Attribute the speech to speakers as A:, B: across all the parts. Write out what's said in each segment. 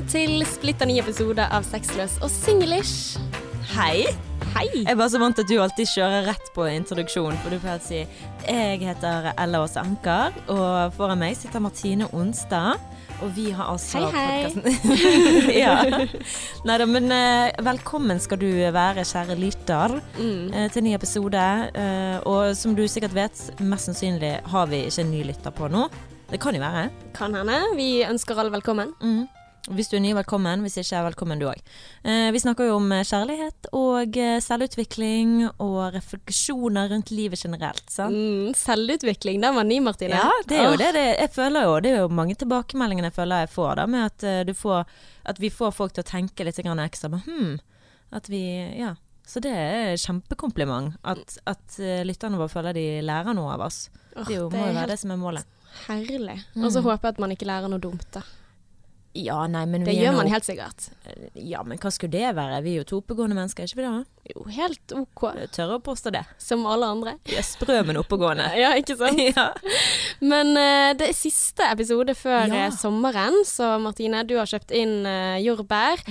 A: Velkommen til splitter ny episode av Sexløs og singlish.
B: Hei.
A: Hei!
B: Jeg bare så vant til at du alltid kjører rett på introduksjon, for du pleier å si Jeg heter Ella Åse Anker, og foran meg sitter Martine Onstad. Og vi har altså
A: Hei, hei.
B: ja. ja. Neida, men eh, velkommen skal du være, kjære lytter,
A: Mm.
B: eh, til ny episode. Eh, og som du sikkert vet, mest sannsynlig har vi ikke en ny lytter på nå. Det kan jo være.
A: Kan hende. Vi ønsker alle velkommen.
B: Mm. Hvis du er ny, velkommen. Hvis ikke, velkommen du òg. Eh, vi snakker jo om eh, kjærlighet og eh, selvutvikling og refleksjoner rundt livet generelt. Sant?
A: Mm, selvutvikling, den var ny, Martine.
B: Ja, det er jo det, det jeg føler jo. Det er jo mange tilbakemeldinger jeg føler jeg får, da, med at, eh, du får, at vi får folk til å tenke litt grann ekstra. Men hmm, at vi, ja. Så det er kjempekompliment. At, at lytterne våre føler de lærer noe av oss.
A: Oh,
B: Det jo, må jo være det som er målet.
A: herlig. Og så
B: Mm.
A: håper jeg at man ikke lærer noe dumt, da.
B: Ja, nei, men
A: Det
B: vi
A: gjør man helt sikkert.
B: Ja, men hva skulle det være? Vi er jo to oppegående mennesker, er ikke vi det?
A: Jo, helt OK.
B: Jeg tør å påstå det.
A: Som alle andre.
B: Vi er sprø, men oppegående.
A: Ja, ikke sant?
B: ja.
A: Men uh, det er siste episode før
B: Ja.
A: eh, sommeren, så Martine, du har kjøpt inn uh, jordbær.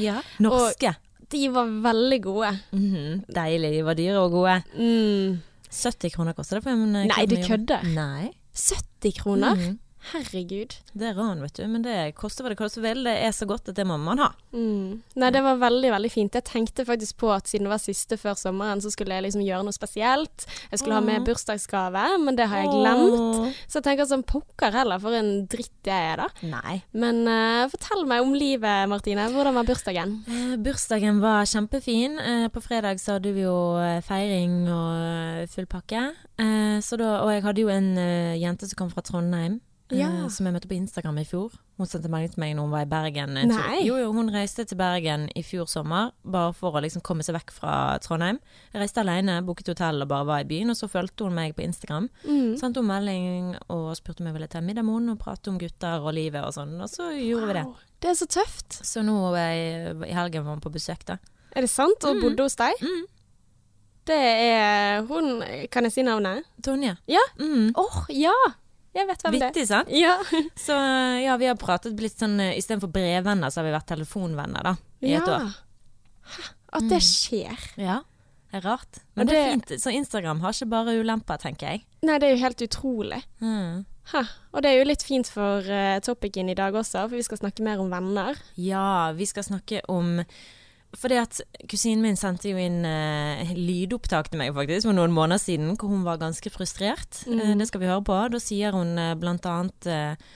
B: Norske.
A: De var veldig gode.
B: Mhm, Deilig. De var dyre og gode.
A: Mm.
B: 70 kroner koster det for en eh,
A: Nei, du kødder.
B: Nei.
A: 70 kroner?
B: Mhm.
A: Herregud.
B: Det er ran, vet du. Men det koster hva det koster Vel, Det er så godt at det må man ha.
A: Mm. Nei, det var veldig, veldig fint. Jeg tenkte faktisk på at siden det var siste før sommeren, så skulle jeg liksom gjøre noe spesielt. Jeg skulle ha med bursdagsgave, men det har jeg glemt.
B: Åh.
A: Så jeg tenker sånn pokker heller, for en dritt jeg er, da.
B: Nei.
A: Men uh, fortell meg om livet, Martine. Hvordan var bursdagen?
B: Uh, bursdagen var kjempefin. Uh, på fredag så hadde vi jo feiring og full pakke. Så da, og jeg hadde jo en jente som kom fra Trondheim. Eh,
A: uh,
B: Som jeg møtte på Instagram i fjor. Hun sendte melding til meg når hun var i Bergen. Jo, jo, hun reiste til Bergen i fjor sommer, bare for å liksom komme seg vekk fra Trondheim. Jeg reiste alene, booket hotell og bare var i byen, og så fulgte hun meg på Instagram.
A: Mm.
B: Sendte hun melding og spurte om jeg ville ta middag med henne og prate om gutter og livet og sånn, og så gjorde vi det.
A: Det er så tøft.
B: Så nå jeg, i helgen var hun på besøk, da.
A: Er det sant? Og
B: Mm.
A: bodde hos deg?
B: Mm.
A: Det er hun Kan jeg si navnet?
B: Tonje.
A: Ja.
B: Mm.
A: Åh, ja! Jeg vet hvem det er.
B: Vittig, sant?
A: Ja.
B: Så ja, vi har pratet blitt sånn eh, Istedenfor brevvenner, så har vi vært telefonvenner, da. I et år.
A: Hæ? At det skjer.
B: Ja. Det er rart. Men det er fint. Så Instagram har ikke bare ulemper, tenker jeg.
A: Nei, det er jo helt utrolig.
B: Mm.
A: Hæ. Og det er jo litt fint for uh, topicen i dag også, for vi skal snakke mer om venner.
B: Ja, vi skal snakke om fordi at kusinen min sendte jo inn uh, lydopptak til meg faktisk for noen måneder siden, hvor hun var ganske frustrert.
A: Mm.
B: Uh, det skal vi høre på. Da sier hun uh, blant annet eh,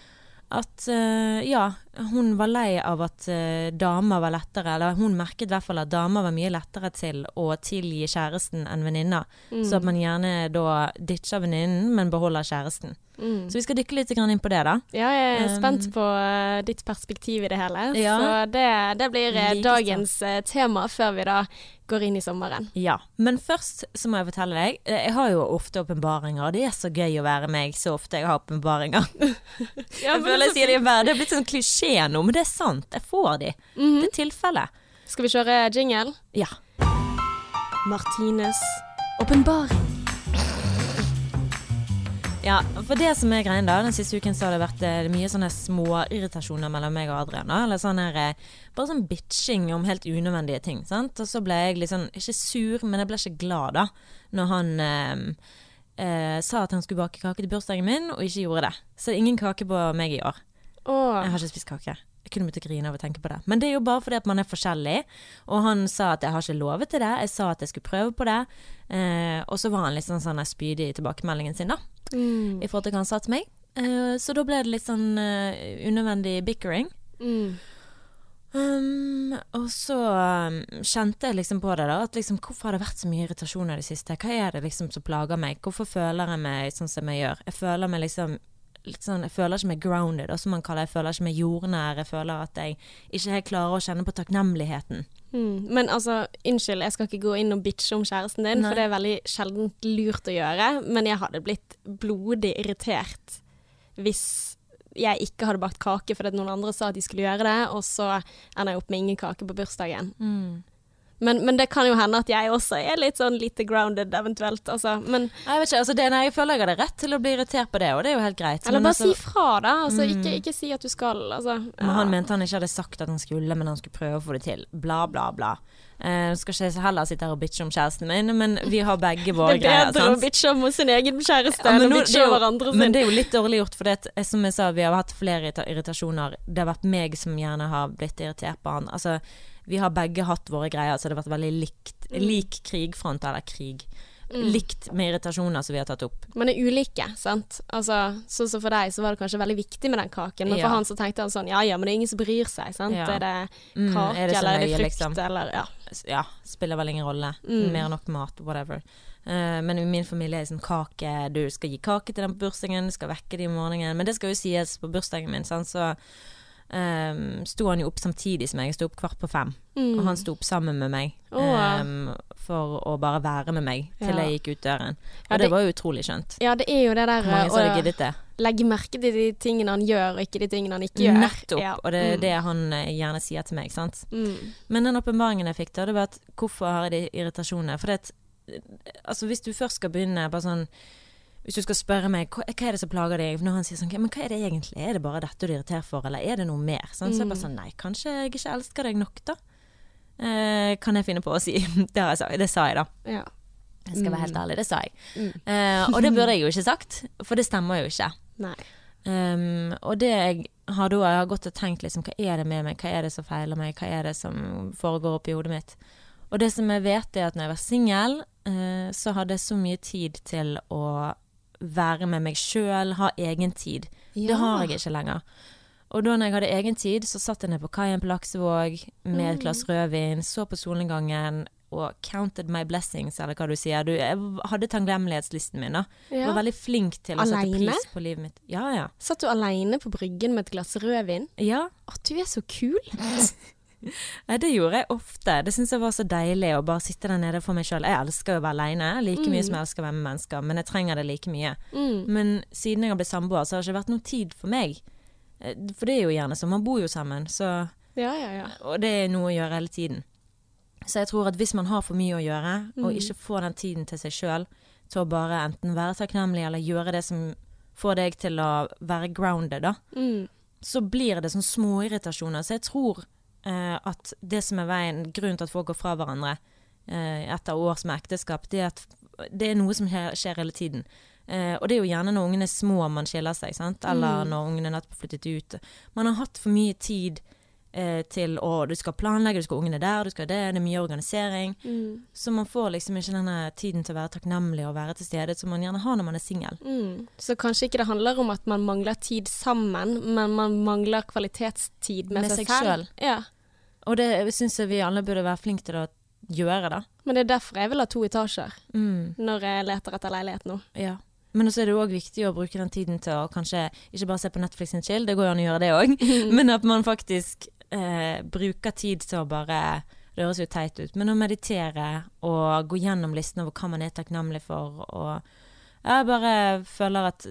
B: at eh, ja, hun var lei av at eh, damer var lettere, eller hun merket i hvert fall at damer var mye lettere til å tilgi kjæresten enn venninner.
A: Mm.
B: Så at man gjerne da ditcher venninnen, men beholder kjæresten.
A: Mm.
B: Så vi skal dykke litt inn på det, da.
A: Ja, jeg er
B: Um,
A: spent på uh, ditt perspektiv i det hele.
B: Ja.
A: Så det, det blir
B: like
A: dagens eh, tema før vi da går inn i sommeren.
B: Ja, men først så må jeg fortelle deg eh, Jeg har jo ofte åpenbaringer, det er så gøy å være meg så ofte jeg har åpenbaringer.
A: Ja,
B: jeg føler jeg sier det hver Det er blitt sånn klisjé nå, men det er sant. Jeg får de.
A: Mhm.
B: Det er tilfellet.
A: Skal vi kjøre jingle?
B: Ja.
A: Martines åpenbaring.
B: Ja. For det som er greien da, den siste uken så har det vært eh, mye sånne småirritasjoner mellom meg og Adrian. da, Eller sånn her eh, Bare sånn bitching om helt unødvendige ting. sant? Og så ble jeg litt sånn Ikke sur, men jeg ble ikke glad, da. Når han eh, eh, sa at han skulle bake kake til bursdagen min, og ikke gjorde det. Så det er ingen kake på meg i år.
A: Åh.
B: Jeg har ikke spist kake. Jeg kunne begynt å grine av å tenke på det. Men det er jo bare fordi at man er forskjellig. Og han sa at jeg har ikke lovet til det. Jeg sa at jeg skulle prøve på det. Eh, og så var han litt sånn, sånn spydig i tilbakemeldingen sin, da.
A: Mm.
B: I forhold til hva han sa til meg. Eh, så da ble det litt sånn uh, unødvendig bickering.
A: Mm.
B: Um, og så um, kjente jeg liksom på det, da. At liksom, hvorfor har det vært så mye irritasjon i det siste? Hva er det liksom som plager meg? Hvorfor føler jeg meg sånn som jeg gjør? Jeg føler meg liksom litt sånn, jeg føler ikke meg grounded, og som man kaller det. Jeg føler ikke meg jordnær. Jeg føler at jeg ikke helt klarer å kjenne på takknemligheten.
A: Mm. Men altså, unnskyld, jeg skal ikke gå inn og bitche om kjæresten din,
B: Nei.
A: for det er veldig sjeldent lurt å gjøre. Men jeg hadde blitt blodig irritert hvis jeg ikke hadde bakt kake fordi noen andre sa at de skulle gjøre det, og så ender jeg opp med ingen kake på bursdagen. Men, men det kan jo hende at jeg også er litt sånn lite grounded, eventuelt. Altså. Men,
B: Jeg vet ikke, altså det, nei, jeg føler jeg hadde rett til å bli irritert på det, og det er jo helt greit.
A: eller
B: Men
A: bare
B: altså-
A: si fra, da. Altså, ikke, ikke si at du skal. Altså.
B: Men han mente han ikke hadde sagt at han skulle, men han skulle prøve å få det til. Bla, bla, bla. Eh, skal ikke heller sitte her og bitche om kjæresten min, men vi har begge våre greier.
A: Det er bedre å bitche om sin egen kjæreste
B: Ja,
A: enn å bitche
B: er jo-
A: sin.
B: Men det er jo litt dårlig gjort, for det, eh, som jeg sa, vi har hatt flere irritasjoner. Det har vært meg som gjerne har blitt irritert på han. Altså, vi har begge hatt våre greier, så det har vært veldig likt, lik krigfront, eller krig. Likt med irritasjoner som vi har tatt opp.
A: Man er ulike, sant. Altså, sånn som for deg så var det kanskje veldig viktig med den kaken, men
B: Ja.
A: for han så tenkte han sånn ja ja, men det er ingen som bryr seg, sant.
B: Ja.
A: Er det
B: Mm,
A: kake
B: er det
A: eller er det frukt
B: liksom?
A: eller ja.
B: ja, spiller vel ingen rolle.
A: Mm.
B: Mer nok mat, whatever. Uh, men i min familie er det sånn kake Du skal gi kake til den på bursdagen, du skal vekke dem i morgenen. Men det skal jo sies på bursdagen min, sant? så um, sto han jo opp samtidig som meg. Jeg sto opp kvart på fem.
A: Mm.
B: Og han sto opp sammen med meg em, for å bare være med meg til
A: Ja.
B: jeg gikk ut døren.
A: Ja,
B: Og det
A: det-
B: var jo utrolig skjønt.
A: Ja, det er jo det der
B: mange som hadde
A: å
B: giddet det?
A: legge merke til de tingene han gjør, og ikke de tingene han ikke gjør.
B: Nettopp.
A: Ja.
B: Og det er
A: Mm.
B: det han eh, gjerne sier til meg, sant.
A: Mm.
B: Men den åpenbaringen jeg fikk da, det var at hvorfor har jeg de irritasjonene? For det at Altså hvis du først skal begynne bare sånn Hvis du skal spørre meg hva, hva er det som plager deg, når han sier sånn Men hva er det egentlig? Er det bare dette du er irritert for, eller er det noe mer? Sånn, Så jeg bare sånn Nei, kanskje jeg ikke elsker deg nok, da. Eh, kan jeg finne på å si. Det, har jeg sagt. det sa jeg, da.
A: Ja.
B: Jeg skal være helt ærlig, det sa jeg.
A: Mm.
B: Eh, og det burde jeg jo ikke sagt, for det stemmer jo ikke.
A: Nei.
B: Um, og det jeg har da, jeg har gått og tenkt liksom, hva er det med meg, hva er det som feiler meg, hva er det som foregår oppi hodet mitt. Og det som jeg vet er at når jeg var singel, uh, så hadde jeg så mye tid til å være med meg sjøl, ha egen tid. Det har jeg ikke lenger. Og da når jeg hadde egen tid, så satt jeg ned på kaien på Laksevåg med et
A: Mm.
B: glass rødvin, så på solnedgangen og counted my blessings, eller hva du sier. Du, jeg hadde takknemlighetslisten min, da.
A: Ja.
B: var veldig flink til å sette pris på livet mitt. Ja, ja.
A: Satt du aleine på bryggen med et glass rødvin?
B: Ja,
A: Å, du er så kul!
B: Nei, det gjorde jeg ofte. Det syns jeg var så deilig å bare sitte der nede for meg sjøl. Jeg elsker å være aleine, like mye
A: Mm.
B: som jeg elsker å være med mennesker, men jeg trenger det like mye.
A: Mm.
B: Men siden jeg har blitt samboer, så har det ikke vært noe tid for meg. Eh, For det er jo gjerne sånn, man bor jo sammen, så
A: Ja, ja, ja.
B: Og det er noe å gjøre hele tiden. Så jeg tror at hvis man har for mye å gjøre, og
A: Mm.
B: ikke får den tiden til seg sjøl, til å bare enten være takknemlig eller gjøre det som får deg til å være grounded, da,
A: Mm.
B: så blir det sånn små irritasjoner. Så jeg tror eh, at det som er veien, grunnen til at folk går fra hverandre eh, etter års med ekteskap, det er at det er noe som skjer, hele tiden. Eh, og det er jo gjerne når ungene er små man skiller seg, sant? eller
A: Mm.
B: når ungene nettopp flyttet ut. Man har hatt for mye tid eh, til å Du skal planlegge, du skal ungene der, du skal det, det er mye organisering.
A: Mm.
B: Så man får liksom ikke denne tiden til å være takknemlig og være til stede som man gjerne har når man er singel.
A: Mm. Så kanskje ikke det handler om at man mangler tid sammen, men man mangler kvalitetstid med,
B: Med
A: seg,
B: seg
A: selv.
B: selv.
A: Ja.
B: Og det syns jeg vi alle burde være flinke til å gjøre, da.
A: Men det er derfor jeg vil ha to etasjer
B: Mm.
A: når jeg leter etter leilighet nå.
B: Ja. Men også er det òg viktig å bruke den tiden til å kanskje ikke bare se på Netflix and chill, det går jo an å gjøre det òg, men at man faktisk eh, bruker tid til å bare Det høres jo teit ut, men å meditere og gå gjennom listen over hva man er takknemlig for, og jeg bare føler at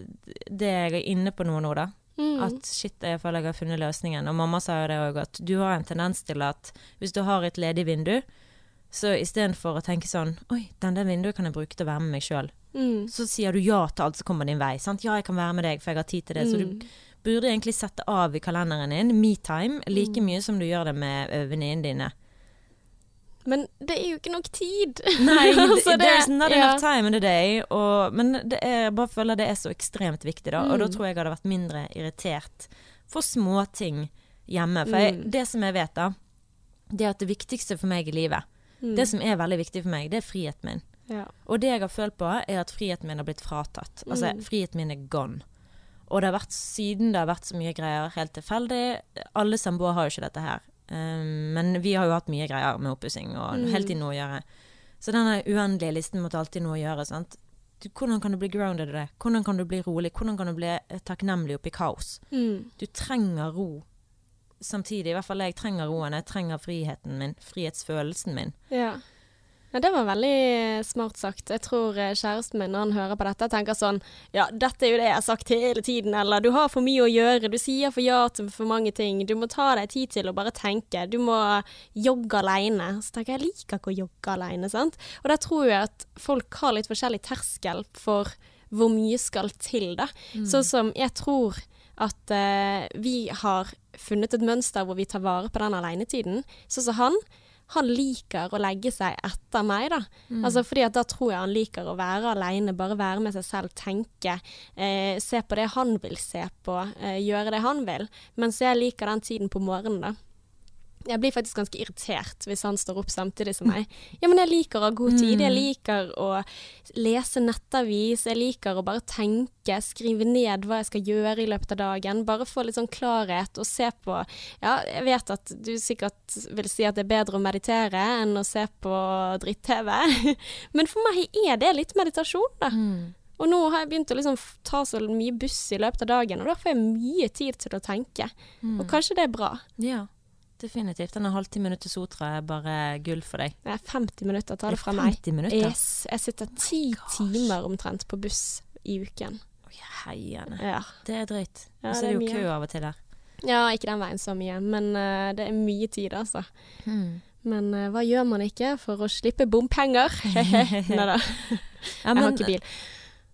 B: det jeg er inne på noe nå, da.
A: Mm.
B: At shit, jeg føler jeg har funnet løsningen. Og mamma sa jo det òg, at du har en tendens til at hvis du har et ledig vindu, så istedenfor å tenke sånn Oi, den der vinduet kan jeg bruke til å være med meg sjøl
A: Mm.
B: så sier du ja til alt som kommer din vei. Sant? Ja, jeg kan være med deg, for jeg har tid til det. Så du
A: Mm.
B: burde egentlig sette av i kalenderen din me-time like mye som du gjør det med venninnene dine.
A: Men det er jo ikke nok tid.
B: Nei,
A: Altså, det-
B: there's not
A: ja.
B: enough time in the day. Og, men det jeg bare føler det er så ekstremt viktig, da. Og da
A: Mm.
B: tror jeg jeg hadde vært mindre irritert for småting hjemme. For jeg,
A: Mm.
B: det som jeg vet, da, det er at det viktigste for meg i livet,
A: Mm.
B: det som er veldig viktig for meg, det er friheten min.
A: ja.
B: Og det jeg har følt på, er at friheten min har blitt fratatt. Altså,
A: Mm.
B: friheten min er gone. Og det har vært siden det har vært så mye greier helt tilfeldig. Alle samboere har jo ikke dette her. Um, men vi har jo hatt mye greier med oppussing og
A: Mm.
B: hele tiden noe å gjøre. Så denne uendelige listen måtte alltid noe å gjøre. sant? Du, hvordan kan du bli grounded i det? Hvordan kan du bli rolig? Hvordan kan du bli eh, takknemlig oppi kaos?
A: Mm.
B: Du trenger ro samtidig. I hvert fall jeg trenger roen. Jeg trenger friheten min. Frihetsfølelsen min.
A: ja. Ja, det var veldig smart sagt. Jeg tror eh, kjæresten min når han hører på dette, tenker sånn Ja, dette er jo det jeg har sagt hele tiden, eller du har for mye å gjøre, du sier for ja til for mange ting, du må ta deg tid til å bare tenke, du må jogge alene. Så tenker jeg jeg liker ikke å jogge alene, sant. Og der tror jeg at folk har litt forskjellig terskel for hvor mye skal til, da. Sånn som jeg tror at uh, vi har funnet et mønster hvor vi tar vare på den alenetiden. Sånn som han. Han liker å legge seg etter meg, da. Altså fordi at da tror jeg han liker å være alene, bare være med seg selv, tenke. Eh, se på det han vil se på, eh, gjøre det han vil. Mens jeg liker den tiden på morgenen, da. Jeg blir faktisk ganske irritert hvis han står opp samtidig som meg. Ja, men jeg liker å ha god tid. Jeg liker å lese nettavis. Jeg liker å bare tenke, skrive ned hva jeg skal gjøre i løpet av dagen. Bare få litt sånn klarhet og se på Ja, jeg vet at du sikkert vil si at det er bedre å meditere enn å se på dritt-TV, men for meg er det litt meditasjon, da. Og nå har jeg begynt å liksom ta så mye buss i løpet av dagen, og da får jeg mye tid til å tenke. Og kanskje det er bra.
B: Ja, definitivt. Denne halvtimen til Sotra er bare gull for deg.
A: Det er 50 minutter tar
B: Det
A: det fra meg.
B: 50 minutter?
A: Yes. Jeg sitter ti timer omtrent på buss i uken.
B: Heiene.
A: Ja.
B: Det er drøyt.
A: Ja,
B: Og så er det jo
A: mye.
B: kø av og til der.
A: ja, ikke den veien så mye, men uh, det er mye tid, altså.
B: Hmm.
A: Men uh, hva gjør man ikke for å slippe bompenger? Nei da, jeg har ikke bil.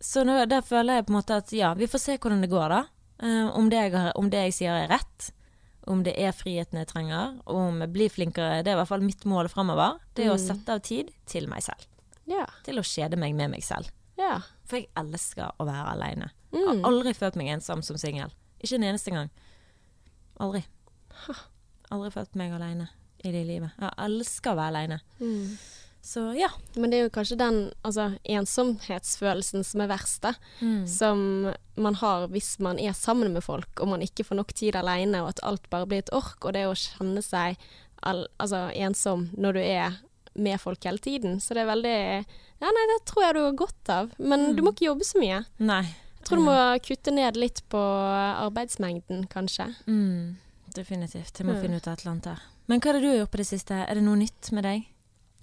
B: Så nå, der føler jeg på en måte at ja, vi får se hvordan det går, da. Uh, om, det jeg om det jeg sier er rett. Om det er friheten jeg trenger. Og om jeg blir flinkere. Det er i hvert fall mitt mål framover. Det er å
A: Mm.
B: sette av tid til meg selv.
A: Ja.
B: Til å kjede meg med meg selv.
A: ja.
B: For jeg elsker å være aleine.
A: Mm.
B: Har aldri følt meg ensom som singel. Ikke en eneste gang. Aldri. Aldri følt meg aleine i det livet. Jeg elsker å være aleine.
A: Mm.
B: Så ja.
A: Men det er jo kanskje den altså, ensomhetsfølelsen som er verst, da.
B: Mm.
A: Som man har hvis man er sammen med folk, og man ikke får nok tid alene, og at alt bare blir et ork, og det å kjenne seg all, altså, ensom når du er med folk hele tiden. Så det er veldig Ja, nei, det tror jeg du har godt av. Men du må ikke jobbe så mye.
B: Nei.
A: Jeg tror du må kutte ned litt på arbeidsmengden, kanskje.
B: Mm, definitivt. Jeg må finne ut av et eller annet der. Men hva er det du har gjort på det siste? Er det noe nytt med deg?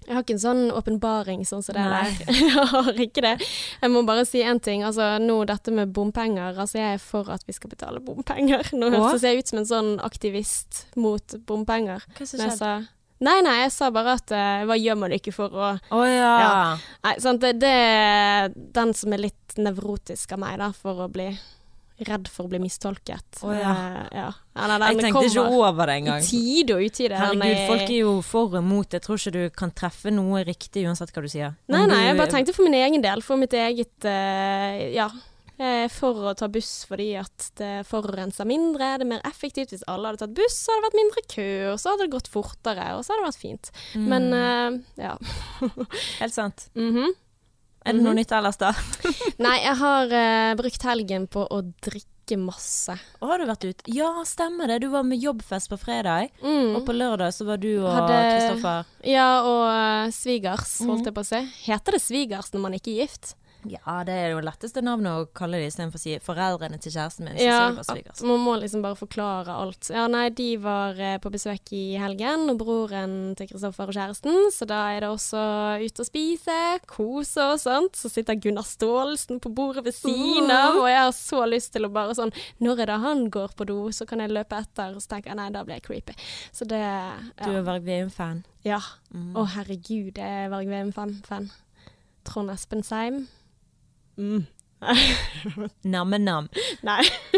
A: Jeg har ikke en sånn åpenbaring sånn som det der. Jeg har ikke det. Jeg må bare si én ting. Altså, nå dette med bompenger. Altså, jeg er for at vi skal betale bompenger. Nå høres jeg ut som en sånn aktivist mot bompenger.
B: Hva som
A: det som sa Nei, nei, jeg sa bare at uh, hva gjør man ikke for å
B: Å ja.
A: Ja. Nei, sant, det, det er den som er litt nevrotisk av meg, da, for å bli redd for å bli mistolket.
B: Oh, ja.
A: Eh, ja. Ja, nei,
B: Jeg tenkte ikke over det engang.
A: I tide og utide.
B: Herregud,
A: er-
B: folk er jo for og mot. Jeg tror ikke du kan treffe noe riktig uansett hva du sier.
A: Nei, nei, jeg bare tenkte for min egen del, for mitt eget uh, Ja. Jeg er for å ta buss fordi at det forurenser mindre, det er mer effektivt. Hvis alle hadde tatt buss, så hadde det vært mindre kø, og så hadde det gått fortere, og så hadde det vært fint.
B: Mm,
A: Men uh, ja.
B: Helt sant.
A: Mhm.
B: Er det noe
A: Mhm.
B: nytt ellers, da?
A: Nei, jeg har uh, brukt helgen på å drikke masse.
B: Å, har du vært ute? Ja, stemmer det. Du var med jobbfest på fredag,
A: Mm.
B: og på lørdag så var du og
A: Hadde-
B: Kristoffer
A: Ja, og uh, svigers,
B: Mhm.
A: holdt jeg på å si. Heter det svigers når man ikke er gift?
B: Ja, det er jo letteste navnet å kalle det istedenfor å si foreldrene til kjæresten min.
A: Ja,
B: svigers.
A: man må liksom bare forklare alt. Ja, nei, de var eh, på besøk i helgen, og broren til Kristoffer og kjæresten, så da er det også ute og spise, kose og sånt. Så sitter Gunnar Staalesen på bordet ved siden av, og jeg har så lyst til å bare sånn Når er det han går på do, så kan jeg løpe etter, og så tenker jeg nei, da blir jeg creepy. Så det
B: Du er Varg Veum-fan.
A: ja.
B: Mm.
A: oh, herregud, jeg er Varg Veum-fan. Trond Espenseim. Mm.
B: Namme-nam.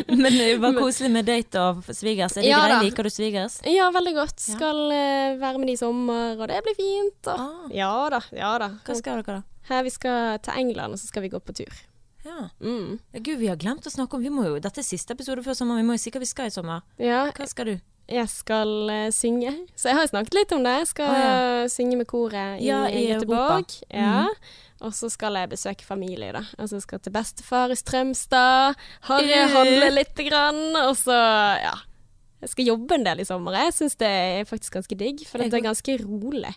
B: Men det var koselig med date og svigers. Er det
A: Ja
B: greit? Liker du svigers?
A: Ja, veldig godt.
B: Ja.
A: Skal uh, være med de i sommer, og det blir fint. Og.
B: Ah,
A: Ja da, ja da.
B: hva skal dere da?
A: Her, vi skal til England, og så skal vi gå på tur.
B: Ja.
A: Mm.
B: Gud, vi har glemt å snakke om jo, Dette er siste episode før sommer. Vi må jo si hva vi skal i sommer.
A: Ja,
B: Hva skal du?
A: jeg skal uh, synge. Så jeg har snakket litt om det. Jeg skal
B: Å,
A: ja. synge med koret i,
B: Ja, i
A: Göteborg.
B: Europa.
A: Ja.
B: Mhm.
A: Og så skal jeg besøke familie, da. Altså jeg skal til bestefar i Strømstad. Harry handle lite grann. Og så, ja. Jeg skal jobbe en del i sommer. Jeg syns det er faktisk ganske digg, for det er ganske rolig.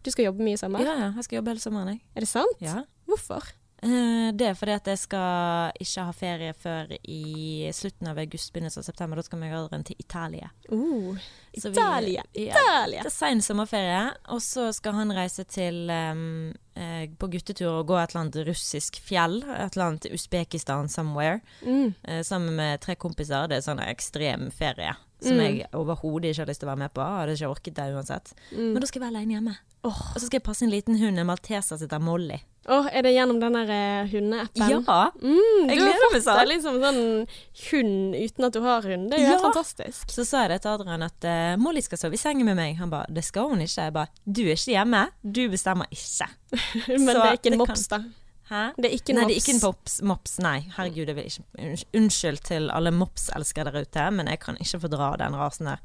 A: Du skal jobbe mye i sommer?
B: Ja, ja, jeg skal jobbe hele sommeren, jeg.
A: Er det sant?
B: Ja.
A: Hvorfor?
B: Eh, det er fordi at jeg skal ikke ha ferie før i slutten av august, begynnelsen av september. Da skal vi gjøre den til Italia.
A: Uh,
B: Så vi-
A: Italia,
B: ja,
A: Italia.
B: Det er sein sommerferie, og så skal han reise til um, eh, på guttetur og gå et eller annet russisk fjell. Et eller annet Usbekistan somewhere.
A: Mm.
B: eh, sammen med tre kompiser. Det er sånn ekstrem ferie som
A: Mm.
B: jeg overhodet ikke har lyst til å være med på. Hadde ikke orket det uansett.
A: Mm.
B: Men da skal jeg være alene hjemme.
A: Oh.
B: Og så skal jeg passe en liten hund, en malteser som heter Molly.
A: Åh, er det gjennom den der eh, hundeappen?
B: Ja!
A: Mm,
B: Jeg
A: du har
B: gleder meg
A: fått
B: sånn.
A: deg liksom sånn hund uten at du har hund. Det er jo helt fantastisk.
B: Så sa jeg det til Adrian at uh, Molly skal sove i sengen med meg. Han ba det skal hun ikke. Jeg ba du er ikke hjemme, du bestemmer ikke.
A: Men
B: Så
A: det er ikke en mops, da.
B: Hæ?
A: Det er ikke en
B: Nei,
A: mops.
B: det er ikke en mops. mops nei, herregud, ikke Unnskyld til alle mopselskere der ute, men jeg kan ikke fordra den rasen der.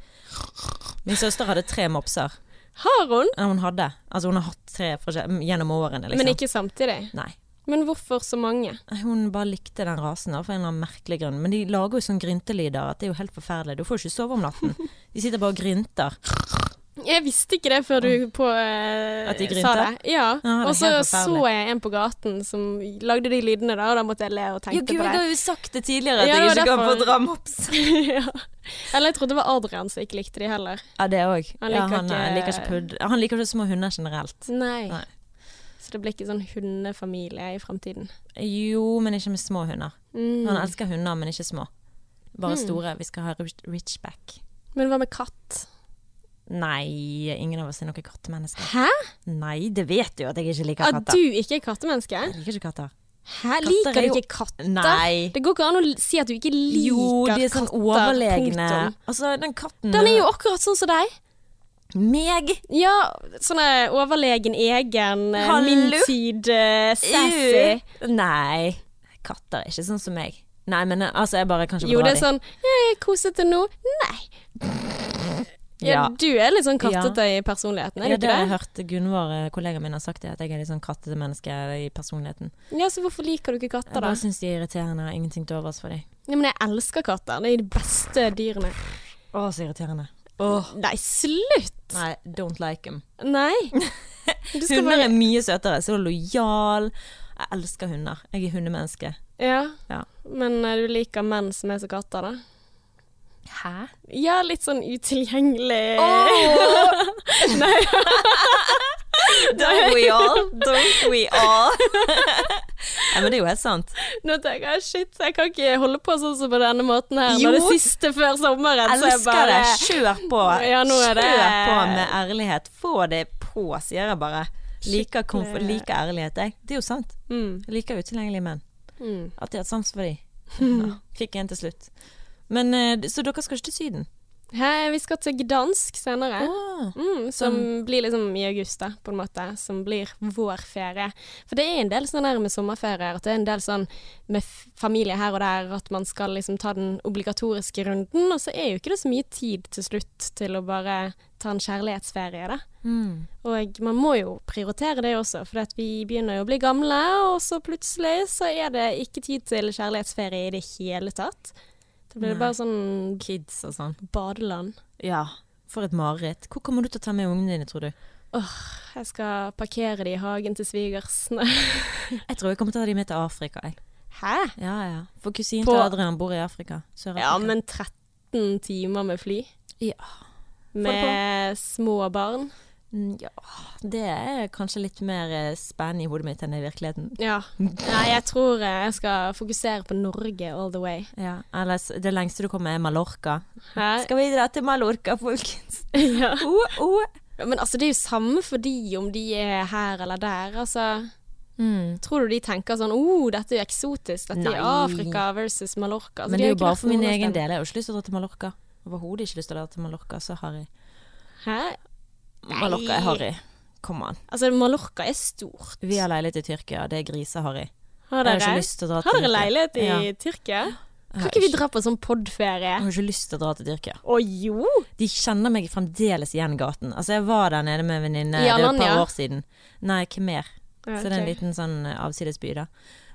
B: Min søster hadde tre mopser.
A: Har hun?
B: Ja, hun hadde. Altså, hun har hatt tre gjennom årene, liksom.
A: Men ikke samtidig.
B: Nei.
A: Men hvorfor så mange?
B: Hun bare likte den rasen da, for en eller annen merkelig grunn. Men de lager jo sånn gryntelyder at det er jo helt forferdelig. Du får jo ikke sove om natten. De sitter bare og grynter.
A: Jeg visste ikke det før du på, eh,
B: At de
A: sa det. Ja.
B: Ah, det
A: og så så jeg en på gaten som lagde de lydene, da, og da måtte jeg le og
B: tenke
A: jo,
B: gud,
A: på
B: jeg
A: det.
B: har jo sagt det tidligere at
A: Ja,
B: jeg ikke
A: derfor...
B: kan
A: få
B: dra mops.
A: ja. Eller jeg trodde det var Adrian som ikke likte de heller.
B: Ja, det òg.
A: Han
B: Ja, han,
A: ikke-
B: liker ikke pudd. Han liker ikke små hunder generelt.
A: Nei.
B: Nei.
A: Så det blir ikke sånn hundefamilie i fremtiden.
B: Jo, men ikke med små hunder.
A: Mm.
B: Han elsker hunder, men ikke små. Bare
A: Mm.
B: store. Vi skal ha rich- Richback.
A: Men hva med katt?
B: Nei, ingen av oss er noen kattemennesker.
A: Hæ?
B: Nei, det vet du at jeg ikke liker katter.
A: At du ikke er kattemenneske?
B: Jeg liker ikke katter.
A: Hæ?
B: Katter
A: Liker
B: er
A: du
B: jo-
A: ikke katter?
B: Nei.
A: Det går ikke an å si at du ikke liker
B: Jo, de er sånn
A: katter.
B: overlegne. Altså, den katten
A: Den er jo akkurat sånn som deg.
B: Meg!
A: Ja, sånn eh, overlegen, egen, eh,
B: Hallo?
A: min tid, uh, sassy.
B: Ew. Nei. Katter er ikke sånn som meg. Nei, men eh, altså, jeg bare kan ikke
A: Jo, det er sånn «Jeg er kosete nå. Nei. Ja,
B: Ja.
A: du er litt sånn kattete i personligheten, er
B: Ja,
A: ikke
B: det har jeg
A: det?
B: hørt Gunvor, eh, kollegaen min, har sagt det, at jeg er litt sånn kattete menneske i personligheten.
A: Ja, så hvorfor liker du ikke katter,
B: Jeg
A: da?
B: bare syns de er irriterende, jeg har ingenting til overs for dem.
A: Ja, men jeg elsker katter. Det er de beste dyrene.
B: Å, så irriterende. Åh.
A: Nei, slutt!
B: Nei, don't like them.
A: Nei.
B: Hunder
A: bare
B: er mye søtere, så lojal. Jeg elsker hunder. Jeg er hundemenneske.
A: Ja.
B: Ja.
A: Men eh, du liker menn som er som katter, da?
B: Hæ?
A: Ja, litt sånn utilgjengelig
B: Nei. Don't we all? Don't we all? Nei, men det er jo helt sant.
A: Nå tenker jeg shit, jeg kan ikke holde på sånn som på denne måten her.
B: Jo.
A: Når det siste før sommeren, så
B: Elsker
A: bare
B: det. Kjør på.
A: Ja, er det-
B: Kjør på med ærlighet. Få det på, sier jeg bare. Liker,
A: Skikkelig.
B: ærlighet, jeg. Det er jo sant.
A: mm,
B: Jeg liker utilgjengelige menn.
A: mm.
B: Alltid hatt sans for de. Ja, fikk en til slutt. Men, eh, Så dere skal ikke til Syden?
A: He, vi skal til Gdansk senere.
B: ah,
A: Mm, som blir liksom i august, da, på en måte. Som blir vår ferie. For det er en del sånn her med sommerferier, at det er en del sånn med familie her og der, at man skal liksom ta den obligatoriske runden. Og så er jo ikke det så mye tid til slutt til å bare ta en kjærlighetsferie, da.
B: Mm.
A: Og man må jo prioritere det også, for vi begynner jo å bli gamle, og så plutselig så er det ikke tid til kjærlighetsferie i det hele tatt. Da blir det bare sånn
B: Kids og sånn.
A: badeland.
B: Ja. For et mareritt. Hvor kommer du til å ta med ungene dine, tror du?
A: Åh, Jeg skal parkere de i hagen til svigersene.
B: Jeg tror jeg kommer til å ta dem med til Afrika. Jeg.
A: Hæ?
B: Ja, ja. For kusinen til Adrian bor i Afrika. Sør-Afrika.
A: Ja, men 13 timer med fly?
B: Ja.
A: Med små barn?
B: Mm, Ja, det er kanskje litt mer eh, spennende i hodet mitt enn i virkeligheten.
A: Ja. Nei, jeg tror eh, jeg skal fokusere på Norge all the way.
B: Ja, Ellers, det lengste du kommer er Mallorca.
A: Hæ?
B: Skal vi dra til Mallorca, folkens?
A: Ja.
B: Oh, oh.
A: Men altså, det er jo samme for de om de er her eller der. Altså,
B: Mm.
A: tror du de tenker sånn oh, dette er jo eksotisk, dette
B: Nei.
A: er Afrika versus Mallorca. Altså,
B: Men det er jo bare for min egen del. Jeg har jo ikke lyst til å dra til Mallorca. Overhodet ikke lyst til å dra til Mallorca, så harry.
A: Hæ?
B: Mallorca er harry. Kom an.
A: Altså, Mallorca er stort.
B: Vi har leilighet i Tyrkia, det er griseharry.
A: Har
B: Jeg har
A: dere,
B: ikke lyst til å dra
A: har dere leilighet i
B: Ja.
A: Tyrkia? Kan ikke vi dra på sånn podferie?
B: Jeg har ikke lyst til å dra til Tyrkia.
A: Å jo!
B: De kjenner meg fremdeles igjen i gaten. Altså, jeg var der nede med en venninne,
A: I
B: det er et par år siden. Nei, ikke mer.
A: Ja,
B: Så det er en liten sånn eh, avsidesby, da.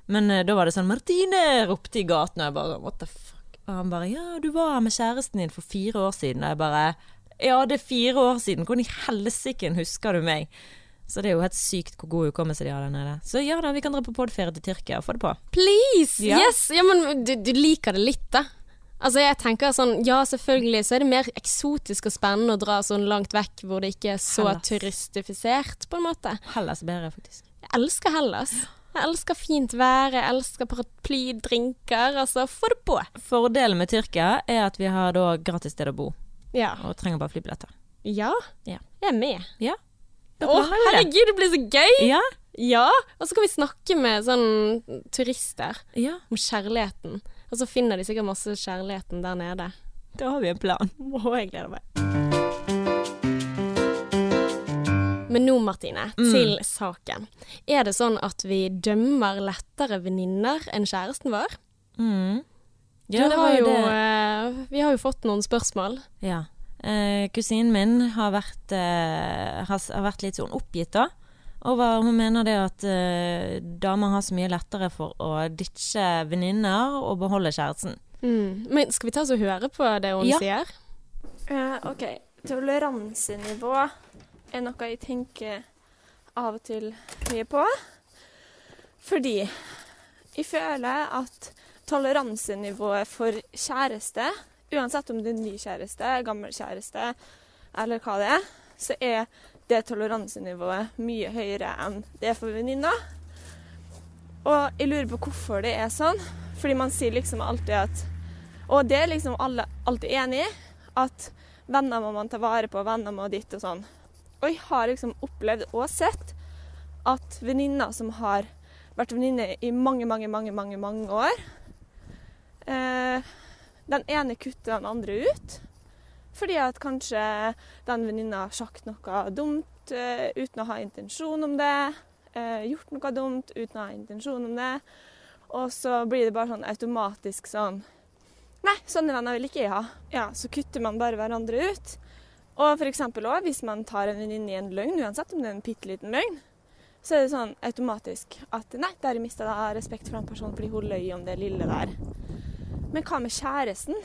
B: Men uh, da var det sånn 'Martine!' ropte i gaten, og jeg bare What the fuck? Og han bare 'Ja, du var her med kjæresten din for fire år siden', og jeg bare 'Ja, det er fire år siden. Hvordan i helsike husker du meg?' Så det er jo helt sykt hvor god hukommelse de har der nede. Så ja da, vi kan dra på podferie til Tyrkia og få det på.
A: Please!
B: Ja.
A: Yes! Ja, men du, du liker det litt, da. Altså, jeg tenker sånn, ja selvfølgelig så er det mer eksotisk og spennende å dra sånn langt vekk hvor det ikke er så
B: Hellas.
A: turistifisert, på en måte.
B: Hellas bedre, faktisk.
A: Jeg elsker Hellas. Jeg elsker fint vær, jeg elsker paraplydrinker. Altså, få det på!
B: Fordelen med Tyrkia er at vi har da gratis sted å bo,
A: Ja.
B: og trenger bare flybilletter.
A: Ja,
B: Ja.
A: jeg er med.
B: Ja.
A: Å, herregud, det blir så gøy!
B: Ja.
A: Ja, og så kan vi snakke med sånn turister
B: ja.
A: om kjærligheten. Og så finner de sikkert masse kjærligheten der nede.
B: Da har vi en plan.
A: Å, jeg gleder meg. Men nå, Martine,
B: Mm.
A: til saken. Er det sånn at vi dømmer lettere venninner enn kjæresten vår?
B: Mm.
A: Du
B: Ja, det var
A: har
B: jo
A: jo,
B: det.
A: Har jo fått noen spørsmål.
B: Ja. Eh, kusinen min har vært, eh, har, har vært litt sånn oppgitt, da. Over, hun mener det at eh, damer har så mye lettere for å ditche venninner og beholde kjæresten.
A: Mm. Men skal vi ta oss og høre på det hun
B: Ja.
A: sier?
C: Uh, OK. Toleransenivå er noe jeg tenker av og til mye på. Fordi jeg føler at toleransenivået for kjæreste, uansett om det er ny kjæreste, gammel kjæreste eller hva det er, så er det toleransenivået mye høyere enn det er for venninner. Og jeg lurer på hvorfor det er sånn. Fordi man sier liksom alltid at Og det er liksom alle alltid enig i. At venner må man ta vare på, venner må ditt og sånn. Og jeg har liksom opplevd og sett at venninner som har vært venninner i mange, mange, mange, mange, mange år eh, Den ene kutter den andre ut. Fordi at kanskje den venninna har sagt noe dumt uh, uten å ha intensjon om det. Uh, gjort noe dumt uten å ha intensjon om det. Og så blir det bare sånn automatisk sånn Nei, sånne venner vil ikke jeg ha. Ja, Så kutter man bare hverandre ut. Og eksempel også, hvis man tar en venninne i en løgn, uansett om det er en bitte liten løgn, så er det sånn automatisk at nei, der har jeg respekt for den personen fordi hun løy om det lille der. Men hva med kjæresten?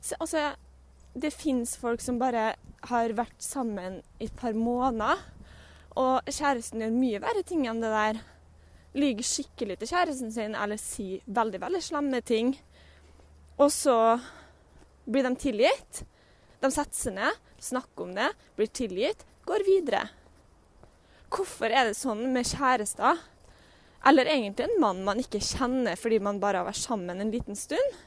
C: Så, altså, det fins folk som bare har vært sammen i et par måneder, og kjæresten gjør mye verre ting enn det der. Lyver skikkelig til kjæresten sin eller sier veldig, veldig slemme ting. Og så blir de tilgitt. De setter seg ned, snakker om det, blir tilgitt, går videre. Hvorfor er det sånn med kjærester? Eller egentlig en mann man ikke kjenner fordi man bare har vært sammen en liten stund?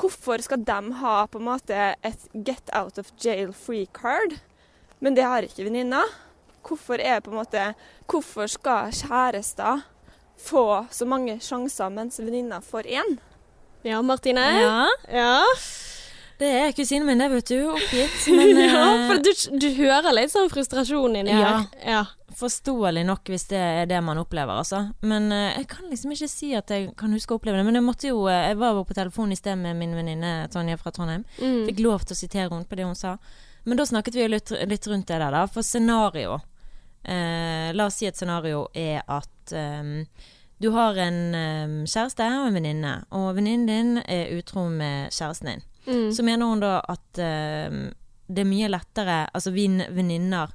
C: Hvorfor skal de ha på en måte et get out of jail free card, men det har ikke venninna? Hvorfor er på en måte Hvorfor skal kjærester få så mange sjanser mens venninna får én?
A: Ja, Martine?
B: Ja,
A: Ja.
B: det er kusinen min, det, vet du. Oppgitt. Men
A: ja,
B: eh,
A: for du, du hører litt sånn frustrasjon inni her. Ja.
B: Forståelig nok hvis det er det man opplever, altså. Men eh, jeg kan liksom ikke si at jeg kan huske å oppleve det. Men jeg måtte jo eh, Jeg var jo på telefon i sted med min venninne Tonje fra Trondheim.
A: Mm.
B: Fikk lov til å sitere henne på det hun sa. Men da snakket vi jo litt, litt rundt det der, da. For scenario eh, La oss si et scenario er at eh, du har en eh, kjæreste og en venninne, og venninnen din er utro med kjæresten din.
A: Mm.
B: Så mener hun da at eh, det er mye lettere Altså vi venninner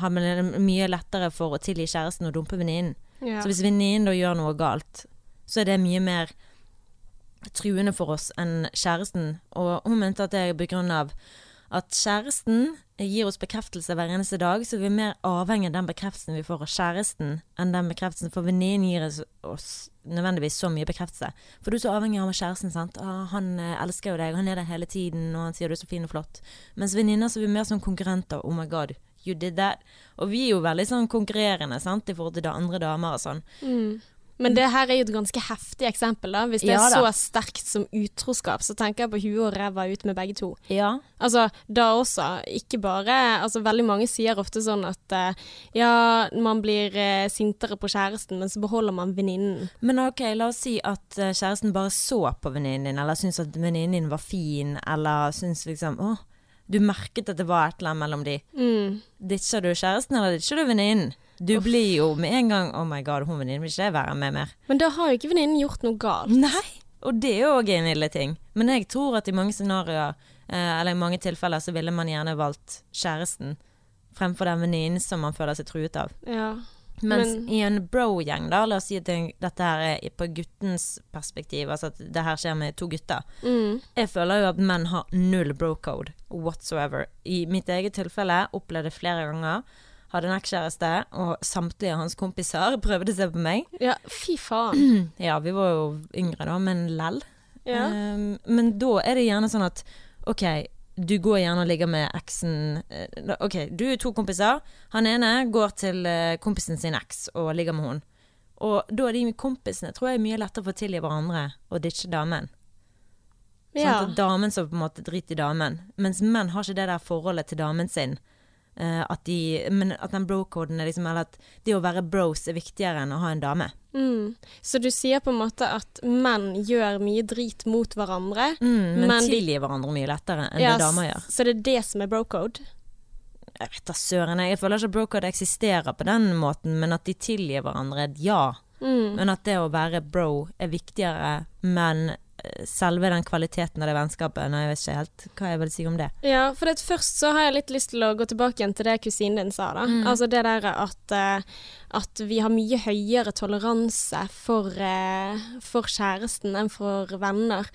B: har man mye lettere for å tilgi kjæresten og dumpe venninnen.
A: Ja.
B: Så hvis venninnen da gjør noe galt, så er det mye mer truende for oss enn kjæresten. Og hun mente at det er begrunnet av at kjæresten gir oss bekreftelse hver eneste dag, så vi er mer avhengig av den bekreftelsen vi får av kjæresten, enn den bekreftelsen For venninnen gir oss, nødvendigvis så mye bekreftelse. For du er så avhengig av kjæresten, sant. Ah, han eh, elsker jo deg, han er der hele tiden, og han sier du er så fin og flott. Mens venninner så er vi mer som konkurrenter. Oh my god, you did that. Og vi er jo veldig sånn konkurrerende, sant, i forhold til andre damer og sånn.
A: Mm. Men det her er jo et ganske heftig eksempel, da. Hvis det
B: Ja
A: er så sterkt som utroskap, så tenker jeg på huet og ræva ut med begge to.
B: Ja.
A: Altså, da også, ikke bare Altså, veldig mange sier ofte sånn at uh, ja, man blir uh, sintere på kjæresten, men så beholder man venninnen.
B: Men ok, la oss si at uh, kjæresten bare så på venninnen din, eller syntes at venninnen din var fin, eller syntes liksom Å, du merket at det var et eller annet mellom de.
A: Mm.
B: Ditcher du kjæresten, eller ditcher du venninnen? Du blir jo med en gang Oh my god, hun venninnen vil ikke jeg være med mer.
A: Men da har jo ikke venninnen gjort noe galt.
B: Nei! Og det er jo òg en ille ting. Men jeg tror at i mange scenarioer, eh, eller i mange tilfeller, så ville man gjerne valgt kjæresten fremfor den venninnen som man føler seg truet av.
A: Ja.
B: Mens
A: Men-
B: i en bro-gjeng, da, la oss si at dette her er på guttens perspektiv, altså at det her skjer med to gutter.
A: Mm.
B: Jeg føler jo at menn har null bro-code whatsoever. I mitt eget tilfelle opplevde jeg flere ganger. Hadde en ekskjæreste, og samtlige av hans kompiser prøvde seg på meg.
A: ja, fy faen.
B: Ja, vi var jo yngre da, men lell.
A: Ja.
B: Um, men da er det gjerne sånn at OK, du går gjerne og ligger med eksen eh, OK, du er to kompiser. Han ene går til eh, kompisen sin eks og ligger med hun. Og da er de kompisene tror jeg er mye lettere å tilgi hverandre og ditche damen.
A: ja.
B: Sånn damen som på en måte driter i damen. Mens menn har ikke det der forholdet til damen sin. Eh, at de, men at den bro-koden er liksom Eller at det å være bros er viktigere enn å ha en dame.
A: Mm. Så du sier på en måte at menn gjør mye drit mot hverandre.
B: Mm, men,
A: Men
B: tilgir hverandre mye lettere enn
A: Ja,
B: det damer gjør.
A: Så det er det som er bro-code?
B: Jeg vet da søren, jeg føler ikke at bro-code eksisterer på den måten, men at de tilgir hverandre, ja.
A: Mm.
B: Men at det å være bro er viktigere, men selve den kvaliteten av det vennskapet Nei, jeg vet ikke helt hva jeg vil si om det.
A: Ja, for det, først så har jeg litt lyst til å gå tilbake igjen til det kusinen din sa, da. Altså det der at, eh, at vi har mye høyere toleranse for, eh, for kjæresten enn for venner.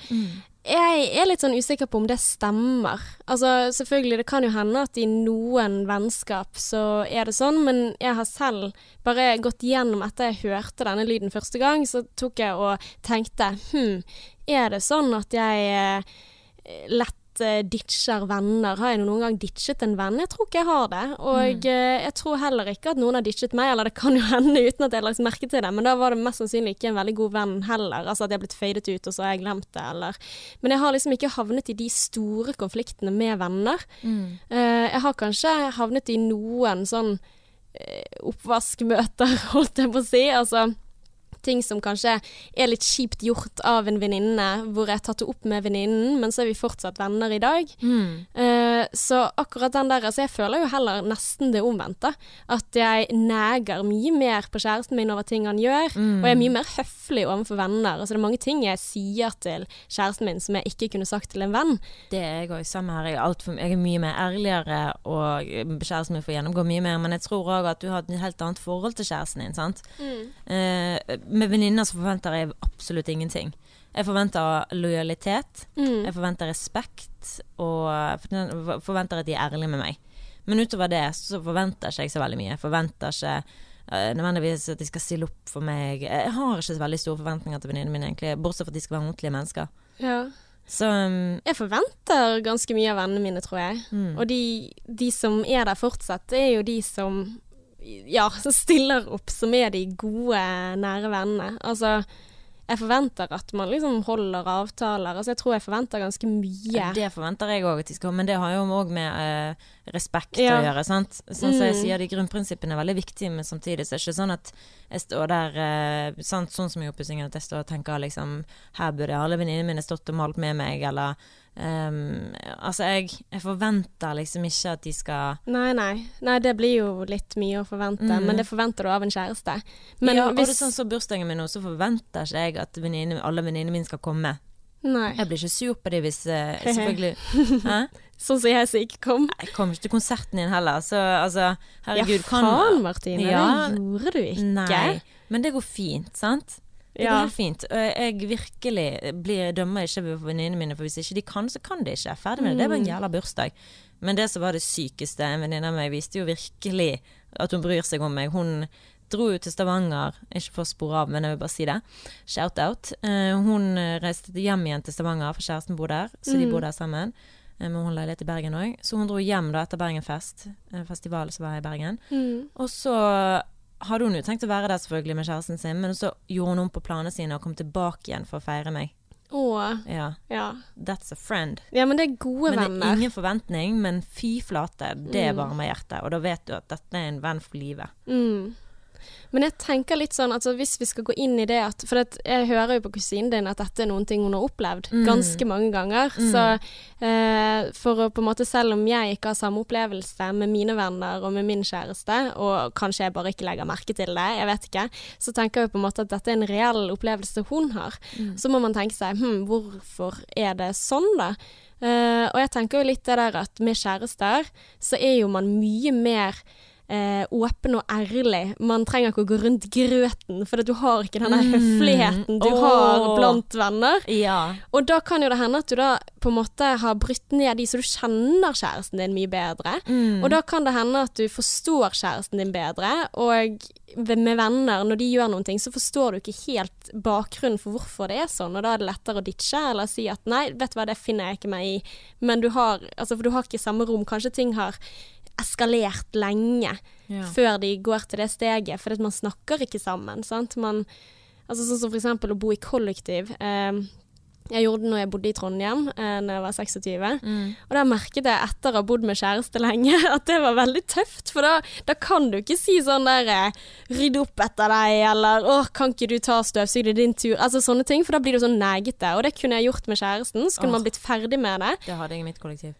A: Jeg er litt sånn usikker på om det stemmer. Altså selvfølgelig, det kan jo hende at i noen vennskap så er det sånn, men jeg har selv bare gått gjennom etter jeg hørte denne lyden første gang, så tok jeg og tenkte hm, er det sånn at jeg eh, lett eh, ditcher venner. Har jeg noen gang ditchet en venn? Jeg tror ikke jeg har det. Og eh, jeg tror heller ikke at noen har ditchet meg, eller det kan jo hende uten at jeg har lagt merke til det, men da var det mest sannsynlig ikke en veldig god venn heller. Altså at jeg er blitt fadet ut, og så har jeg glemt det, eller Men jeg har liksom ikke havnet i de store konfliktene med venner. Eh, jeg har kanskje havnet i noen sånn oppvaskmøter, holdt jeg på å si. Altså ting som kanskje er litt kjipt gjort av en venninne, hvor jeg har tatt det opp med venninnen, men så er vi fortsatt venner i dag. Eh, så akkurat den der Altså, jeg føler jo heller nesten det omvendte. At jeg neger mye mer på kjæresten min over ting han gjør, og jeg er mye mer høflig overfor venner. Altså, det er mange ting jeg sier til kjæresten min som jeg ikke kunne sagt til en venn.
B: Det er jeg òg. Samme her. Jeg er, alt for, jeg er mye mer ærligere, og kjæresten min får gjennomgå mye mer. Men jeg tror òg at du har et helt annet forhold til kjæresten din. sant? Eh, med venninner så forventer jeg absolutt ingenting. Jeg forventer lojalitet.
A: Mm.
B: Jeg forventer respekt, og forventer at de er ærlige med meg. Men utover det så forventer ikke jeg så veldig mye. Jeg forventer ikke eh, nødvendigvis at de skal stille opp for meg. Jeg har ikke så veldig store forventninger til venninnene mine, egentlig, bortsett fra at de skal være ordentlige mennesker.
A: Ja.
B: Så um,
A: Jeg forventer ganske mye av vennene mine, tror jeg.
B: Mm.
A: Og de, de som er der fortsatt, er jo de som ja, som stiller opp, som er de gode, nære vennene. Altså, jeg forventer at man liksom holder avtaler. Altså, jeg tror jeg forventer ganske mye.
B: Det forventer jeg òg at de skal, men det har jo òg med eh, respekt
A: Ja.
B: å gjøre. sant? Sånn som jeg
A: Mm.
B: sier, de grunnprinsippene er veldig viktige, men samtidig så er det ikke sånn at jeg står der eh, sant, Sånn som i oppussingen, at jeg står og tenker liksom Her burde alle venninnene mine stått og malt med meg, eller ehm, Altså, jeg, jeg forventer liksom ikke at de skal
A: Nei, nei. Nei, det blir jo litt mye å forvente,
B: Mm.
A: men det forventer du av en kjæreste. Men
B: ja, og det
A: hvis
B: er sånn som bursdagen min nå, så forventer ikke jeg at venine, alle venninnene mine skal komme.
A: Nei.
B: Jeg blir ikke sur på dem hvis uh, Selvfølgelig?
A: Sånn som jeg som ikke kom.
B: Jeg kom ikke til konserten din heller, så altså Herregud,
A: ja,
B: kan
A: faen, Martine.
B: Ja.
A: Det gjorde du ikke.
B: Nei, men det går fint, sant? Det
A: Ja.
B: går helt fint. Jeg virkelig blir, dømmer ikke venninnene mine, for hvis ikke de kan, så kan de ikke. Ferdig med det. Det var en
A: Mm.
B: jævla bursdag. Men det som var det sykeste, en venninne av meg viste jo virkelig at hun bryr seg om meg. Hun dro jo til Stavanger, ikke for å spore av, men jeg vil bare si det. Shout-out. Eh, hun reiste hjem igjen til Stavanger, for kjæresten bor der, så de
A: Mm.
B: bor der sammen. Eh, Men hun leilighet i Bergen òg. Så hun dro hjem da etter Bergenfest, festivalen som var i Bergen.
A: Mm.
B: Og så hadde hun jo tenkt å være der selvfølgelig med kjæresten sin, men så gjorde hun om på planene sine og kom tilbake igjen for å feire meg.
A: Åh.
B: Ja,
A: ja.
B: that's a friend.
A: Ja, men det er gode venner.
B: Men det er
A: venner.
B: ingen forventning, men fy flate, det
A: Mm.
B: varmer hjertet. Og da vet du at dette er en venn for livet.
A: Mm. Men jeg tenker litt sånn, altså hvis vi skal gå inn i det at For jeg hører jo på kusinen din at dette er noen ting hun har opplevd
B: Mm.
A: ganske mange ganger.
B: Mm.
A: Så eh, for å på en måte, selv om jeg ikke har samme opplevelse med mine venner og med min kjæreste, og kanskje jeg bare ikke legger merke til det, jeg vet ikke, så tenker jeg på en måte at dette er en reell opplevelse hun har.
B: Mm.
A: Så må man tenke seg hm, hvorfor er det sånn, da? Eh, og jeg tenker jo litt det der at med kjærester så er jo man mye mer eh, åpen og ærlig. Man trenger ikke å gå rundt grøten, for du har ikke den
B: Mm.
A: høfligheten du
B: oh.
A: har blant venner.
B: Ja.
A: Og da kan jo det hende at du da på en måte har brutt ned de, så du kjenner kjæresten din mye bedre.
B: Mm.
A: Og da kan det hende at du forstår kjæresten din bedre, og med venner, når de gjør noen ting, så forstår du ikke helt bakgrunnen for hvorfor det er sånn, og da er det lettere å ditche, eller si at nei, vet du hva, det finner jeg ikke meg i, men du har, altså for du har ikke samme rom, kanskje ting har eskalert lenge
B: Ja.
A: før de går til det steget, for at man snakker ikke sammen, sant? Man, altså sånn som for eksempel å bo i kollektiv. Eh, jeg gjorde det når jeg bodde i Trondheim, eh, når jeg var 26.
B: Mm.
A: Og da merket jeg etter å ha bodd med kjæreste lenge, at det var veldig tøft. For da, da kan du ikke si sånn der 'rydde opp etter deg', eller 'å, kan ikke du ta støvsug, det er din tur'. Altså sånne ting, for da blir du sånn negete. Og det kunne jeg gjort med kjæresten, så kunne
B: Åh.
A: man blitt ferdig med det.
B: Det hadde jeg i mitt kollektiv.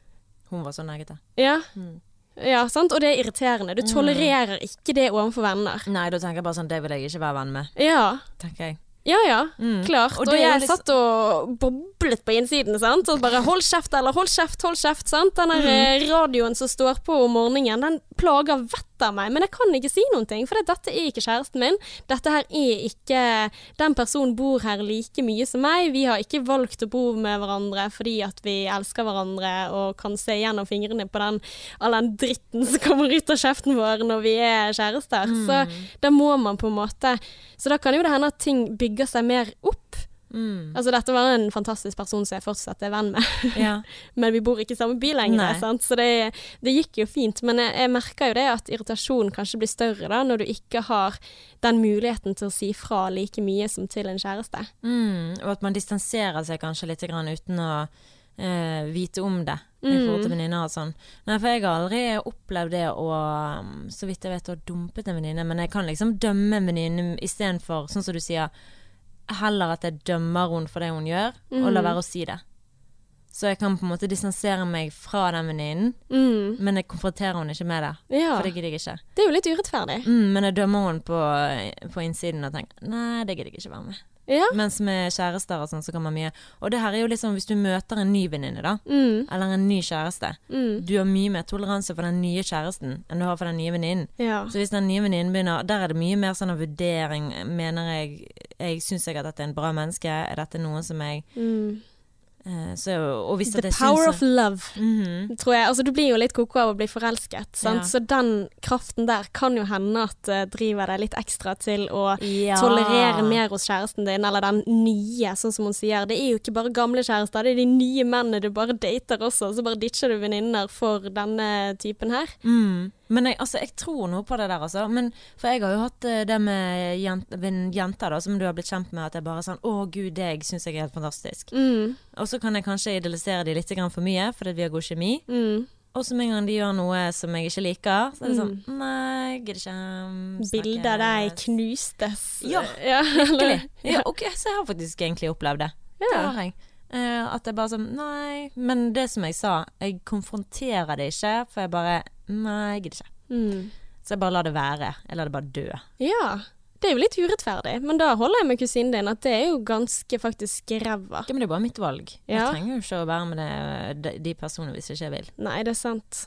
B: Hun var så negete.
A: Ja,
B: Mm.
A: Ja sant? Og det er irriterende. Du tolererer ikke det overfor venner.
B: Nei, da tenker jeg bare sånn Det vil jeg ikke være venn med,
A: Ja,
B: tenker jeg.
A: Ja, ja.
B: Mm.
A: Klart.
B: Og
A: Og, jeg
B: liksom-
A: satt og boblet på innsiden, sant. Og bare 'hold kjeft', eller 'hold kjeft', hold kjeft. sant. Den der
B: Mm.
A: eh, radioen som står på om morgenen, den plager vettet av meg. Men jeg kan ikke si noen ting, for dette er ikke kjæresten min. Dette her er ikke Den personen bor her like mye som meg. Vi har ikke valgt å bo med hverandre fordi at vi elsker hverandre og kan se gjennom fingrene på den, all den dritten som kommer ut av kjeften vår når vi er kjærester. Så da må man på en måte Så da kan jo det hende at ting bygger seg mer opp.
B: Mm.
A: Altså dette var en fantastisk person som jeg fortsatt er venn med,
B: Ja.
A: men vi bor ikke i samme by lenger, sant? så det, det gikk jo fint. Men jeg, jeg merka jo det at irritasjonen kanskje blir større da, når du ikke har den muligheten til å si fra like mye som til en kjæreste.
B: Mm. Og at man distanserer seg kanskje litt grann uten å eh, vite om det i
A: Mm.
B: forhold til venninner og sånn. Nei, for jeg har aldri opplevd det å, um, så vidt jeg vet, å ha dumpet en venninne, men jeg kan liksom dømme en venninne istedenfor, sånn som du sier, heller at jeg dømmer henne for det hun gjør, og la
A: Mm.
B: være å si det. Så jeg kan på en måte distansere meg fra den venninnen,
A: Mm.
B: men jeg konfronterer henne ikke med det,
A: Ja,
B: for det gidder jeg ikke.
A: det er jo litt urettferdig.
B: Mm, men jeg dømmer henne på, på innsiden og tenker nei, det gidder jeg ikke være med.
A: Ja.
B: Mens med kjærester og sånn, så kan man mye Og det her er jo liksom hvis du møter en ny venninne, da,
A: Mm.
B: eller en ny kjæreste.
A: Mm.
B: Du har mye mer toleranse for den nye kjæresten enn du har for den nye venninnen.
A: Ja.
B: Så hvis den nye venninnen begynner Der er det mye mer sånn av vurdering. Mener jeg jeg Syns jeg at dette er en bra menneske? Er dette noen som jeg
A: Mm.
B: Eh, så,
A: The power of love.
B: Mhm.
A: tror jeg. Altså, du blir jo litt koko av å bli forelsket, sant?
B: Ja.
A: så den kraften der kan jo hende at uh, driver deg litt ekstra til å
B: ja.
A: tolerere mer hos kjæresten din, eller den nye, sånn som hun sier. Det er jo ikke bare gamle kjærester, det er de nye mennene du bare dater også, så bare ditcher du venninner for denne typen her.
B: Mm. Men jeg, altså, jeg tror noe på det der, altså. Men, for jeg har jo hatt eh, det med jenter, jenter da, som du har blitt kjent med, at jeg bare er sånn Å, gud, deg syns jeg er helt fantastisk.
A: Mm,
B: Og så kan jeg kanskje idealisere de litt for mye, fordi vi har god kjemi.
A: mm.
B: Og så med en gang de gjør noe som jeg ikke liker, så er det sånn Nei, jeg gidder ikke. um,
A: Bilder av deg knustes.
B: Ja,
A: ja
B: Virkelig. Ja, ok, så jeg har faktisk egentlig opplevd det. Det
A: Ja.
B: har jeg. Eh, at jeg bare sånn Nei. Men det som jeg sa, jeg konfronterer det ikke, for jeg bare Nei, jeg gidder ikke.
A: Mm.
B: Så jeg bare lar det være. Jeg lar det bare dø.
A: ja. Det er jo litt urettferdig, men da holder jeg med kusinen din at det er jo ganske faktisk ræva.
B: Ja, men det er bare mitt valg. Jeg trenger jo ikke å være med det, de, de personene hvis jeg ikke vil.
A: Nei, det er sant.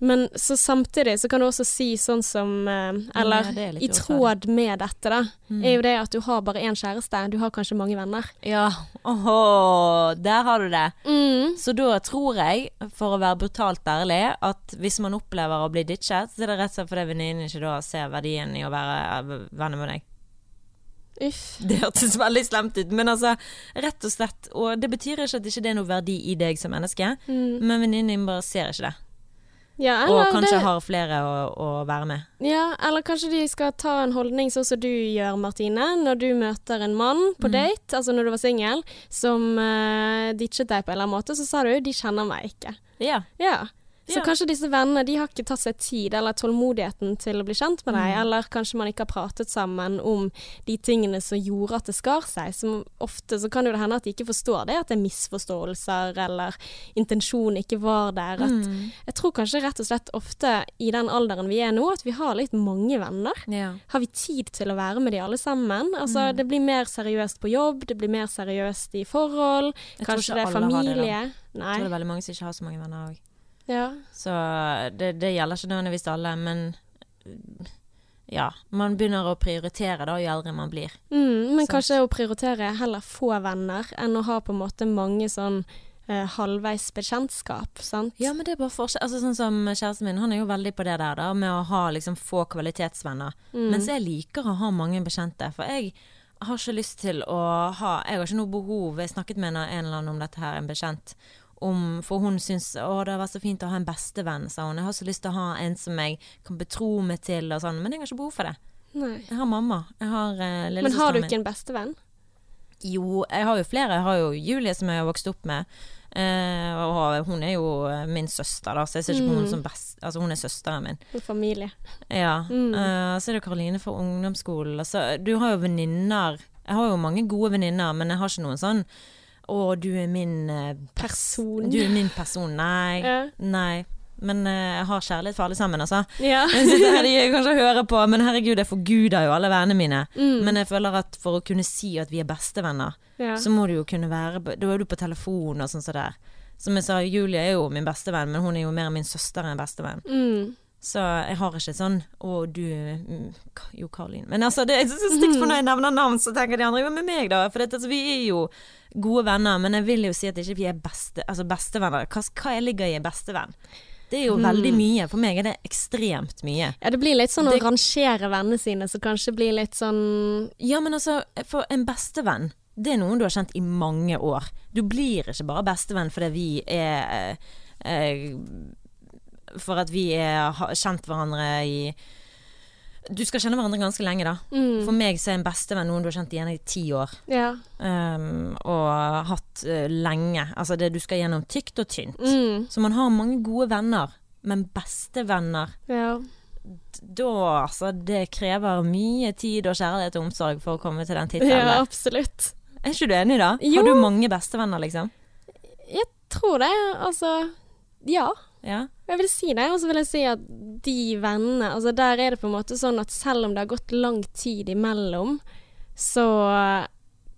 A: Men så samtidig så kan du også si sånn som eh, Eller
B: Ja,
A: i tråd med dette, da,
B: Mm.
A: er jo det at du har bare én kjæreste. Du har kanskje mange venner.
B: Ja, åhå, der har du det.
A: Mm.
B: Så da tror jeg, for å være brutalt ærlig, at hvis man opplever å bli ditchet, så er det rett og slett fordi venninnen ikke da ser verdien i å være venner med deg.
A: Uff.
B: Det hørtes veldig slemt ut, men altså, rett og slett. Og det betyr ikke at det ikke er noe verdi i deg som menneske,
A: Mm.
B: men venninnen din bare ser ikke det.
A: Ja,
B: Og kanskje
A: det,
B: har flere å, å være med.
A: ja, eller kanskje de skal ta en holdning sånn som du gjør, Martine, når du møter en mann på
B: Mm.
A: date, altså når du var singel, som uh, ditchet deg på en eller annen måte, så sa du 'de kjenner meg ikke'.
B: Ja.
A: Ja. Så
B: Ja.
A: kanskje disse vennene de har ikke tatt seg tid eller tålmodigheten til å bli kjent med deg,
B: Mm.
A: eller kanskje man ikke har pratet sammen om de tingene som gjorde at det skar seg. Som ofte så kan jo det hende at de ikke forstår det, at det er misforståelser eller intensjonen ikke var der. At,
B: Mm.
A: Jeg tror kanskje rett og slett ofte i den alderen vi er nå, at vi har litt mange venner.
B: Ja.
A: Har vi tid til å være med de alle sammen? Altså,
B: Mm.
A: Det blir mer seriøst på jobb, det blir mer seriøst i forhold.
B: Jeg
A: Kanskje det er familie.
B: Jeg tror det er veldig mange som ikke har så mange venner òg.
A: Ja.
B: Så det, det gjelder ikke nødvendigvis alle, men ja. Man begynner å prioritere da jo eldre man blir.
A: Mm, men
B: Sant.
A: kanskje å prioritere heller få venner enn å ha på en måte mange sånn eh, halvveis bekjentskap, sant?
B: Ja, men det er bare forskjell. Altså, sånn som kjæresten min, han er jo veldig på det der, da, med å ha liksom få kvalitetsvenner.
A: Mm.
B: Mens jeg liker å ha mange bekjente, for jeg har ikke lyst til å ha Jeg har ikke noe behov Jeg snakket med en eller annen om dette her, en bekjent. Om, for hun syns å det har vært så fint å ha en bestevenn, sa hun. Jeg har så lyst til å ha en som jeg kan betro meg til og sånn, men jeg har ikke behov for det.
A: Nei.
B: Jeg har mamma. Jeg har uh,
A: Men har
B: lillesøsteren
A: du
B: min.
A: ikke en bestevenn?
B: Jo, jeg har jo flere. Jeg har jo Julie som jeg har vokst opp med. Uh, og hun er jo eh, min søster, da, så jeg ser ikke på
A: Mm.
B: henne som best Altså, hun er søsteren min.
A: Og familie.
B: Ja.
A: Mm.
B: Uh, så er det Karoline fra ungdomsskolen. Altså, du har jo venninner. Jeg har jo mange gode venninner, men jeg har ikke noen sånn Å, du er min eh, pers-
A: Person.
B: Du er min person. Nei.
A: Ja.
B: Nei. Men eh, jeg har kjærlighet for alle sammen, altså.
A: ja.
B: Jeg sitter her de kanskje hører på, men herregud, jeg forguder jo alle vennene mine.
A: Mm.
B: Men jeg føler at for å kunne si at vi er bestevenner,
A: ja.
B: så må du jo kunne være Da er du på telefon og sånn som det der. Som jeg sa, Julie er jo min bestevenn, men hun er jo mer min søster enn bestevenn.
A: Mm.
B: Så jeg har ikke sånn Å, du mm, Jo, Karoline. Men altså, det er så stygt for når jeg nevner navn, så tenker de andre jo med meg, da. For dette, altså, vi er jo gode venner, men jeg vil jo si at ikke vi er beste, altså bestevenner. Hva, hva ligger i bestevenn? Det er jo veldig mye. For meg er det ekstremt mye.
A: ja, det blir litt sånn å
B: Det-
A: rangere vennene sine, så kanskje blir litt sånn
B: Ja, men altså, for en bestevenn det er noen du har kjent i mange år. Du blir ikke bare bestevenn fordi vi er eh, eh, For at vi har kjent hverandre i Du skal kjenne hverandre ganske lenge, da.
A: mm.
B: For meg så er en bestevenn noen du har kjent igjen i ti år.
A: Ja.
B: Um, og hatt uh, lenge. Altså det du skal gjennom tykt og tynt.
A: Mm.
B: Så man har mange gode venner. Men bestevenner
A: ja.
B: Da, altså Det krever mye tid og kjærlighet og omsorg for å komme til den
A: Ja, absolutt.
B: Er ikke du enig, da?
A: Jo.
B: Har du mange bestevenner, liksom?
A: Jeg tror det. Altså, ja.
B: Ja.
A: Jeg vil si det, og så vil jeg si at de vennene altså Der er det på en måte sånn at selv om det har gått lang tid imellom, så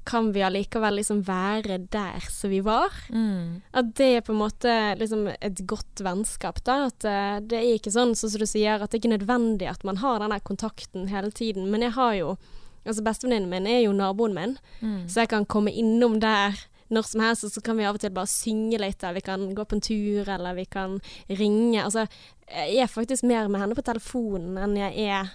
A: kan vi allikevel liksom være der som vi var.
B: Mm.
A: At det er på en måte liksom et godt vennskap, da. At eh, det er ikke sånn som du sier, at det ikke er nødvendig at man har den der kontakten hele tiden. Men jeg har jo Altså bestevenninnen min er jo naboen min,
B: Mm.
A: så jeg kan komme innom der når som helst, og så kan vi av og til bare synge litt, eller vi kan gå på en tur, eller vi kan ringe. Altså, jeg er faktisk mer med henne på telefonen enn jeg er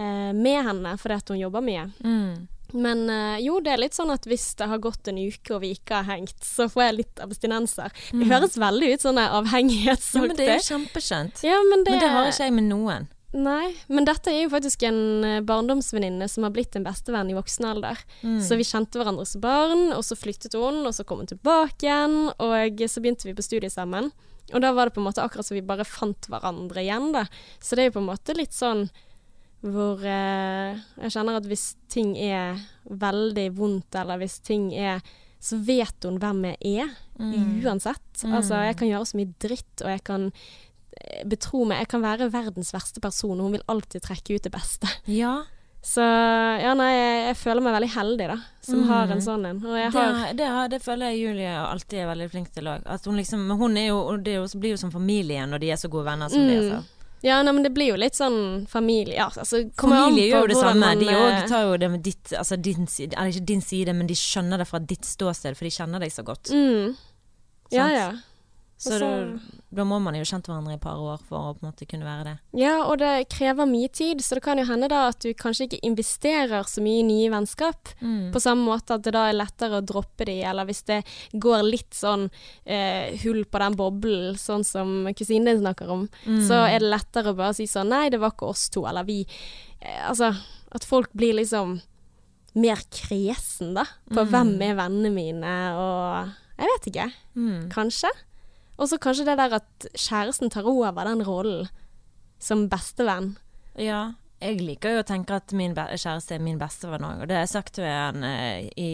A: eh, med henne, fordi at hun jobber mye.
B: Mm.
A: Men eh, jo, det er litt sånn at hvis det har gått en uke og vi ikke har hengt, så får jeg litt abstinenser. Det høres veldig ut sånn
B: avhengighetsaktig. Ja, men det er jo kjempeskjønt.
A: Ja, men det,
B: Men det har ikke jeg med noen.
A: Nei, men dette er jo faktisk en eh, barndomsvenninne som har blitt en bestevenn i voksen alder.
B: Mm.
A: Så vi kjente hverandre som barn, og så flyttet hun, og så kom hun tilbake igjen, og så begynte vi på studiet sammen. Og da var det på en måte akkurat som vi bare fant hverandre igjen, da. Så det er jo på en måte litt sånn hvor eh, jeg kjenner at hvis ting er veldig vondt, eller hvis ting er Så vet hun hvem jeg er,
B: Mm.
A: uansett.
B: Mm.
A: Altså, jeg kan gjøre så mye dritt, og jeg kan betro meg Jeg kan være verdens verste person, og hun vil alltid trekke ut det beste.
B: Ja,
A: Så ja, nei, jeg, jeg føler meg veldig heldig, da, som
B: Mm.
A: har en sånn en.
B: Det,
A: har
B: det, det føler jeg Julie alltid er veldig flink til òg. Hun liksom hun jo, det jo, blir jo som familie når de er så gode venner som de er.
A: Mm.
B: Så.
A: Ja, nei, men det blir jo litt sånn familie Ja, altså
B: Familie gjør jo det samme.
A: man,
B: De
A: eh,
B: òg tar jo det med ditt Altså din Eller ikke din side, men de skjønner det fra ditt ståsted, for de kjenner deg så godt.
A: mm, Ja, ja.
B: Så
A: så
B: da, da må man jo kjent hverandre i et par år for å på en måte kunne være det.
A: Ja, og det krever mye tid, så det kan jo hende da at du kanskje ikke investerer så mye i nye vennskap.
B: Mm.
A: På samme måte at det da er lettere å droppe de, eller hvis det går litt sånn eh, hull på den boblen, sånn som kusinen din snakker om,
B: Mm.
A: så er det lettere å bare si sånn nei, det var ikke oss to, eller vi eh, Altså, at folk blir liksom mer kresen, da, på
B: Mm.
A: hvem er vennene mine, og Jeg vet ikke.
B: Mm.
A: Kanskje. Og så kanskje det der at kjæresten tar over den rollen som bestevenn.
B: Ja. Jeg liker jo å tenke at min kjæreste er min bestevenn òg, og det har jeg sagt til han eh, i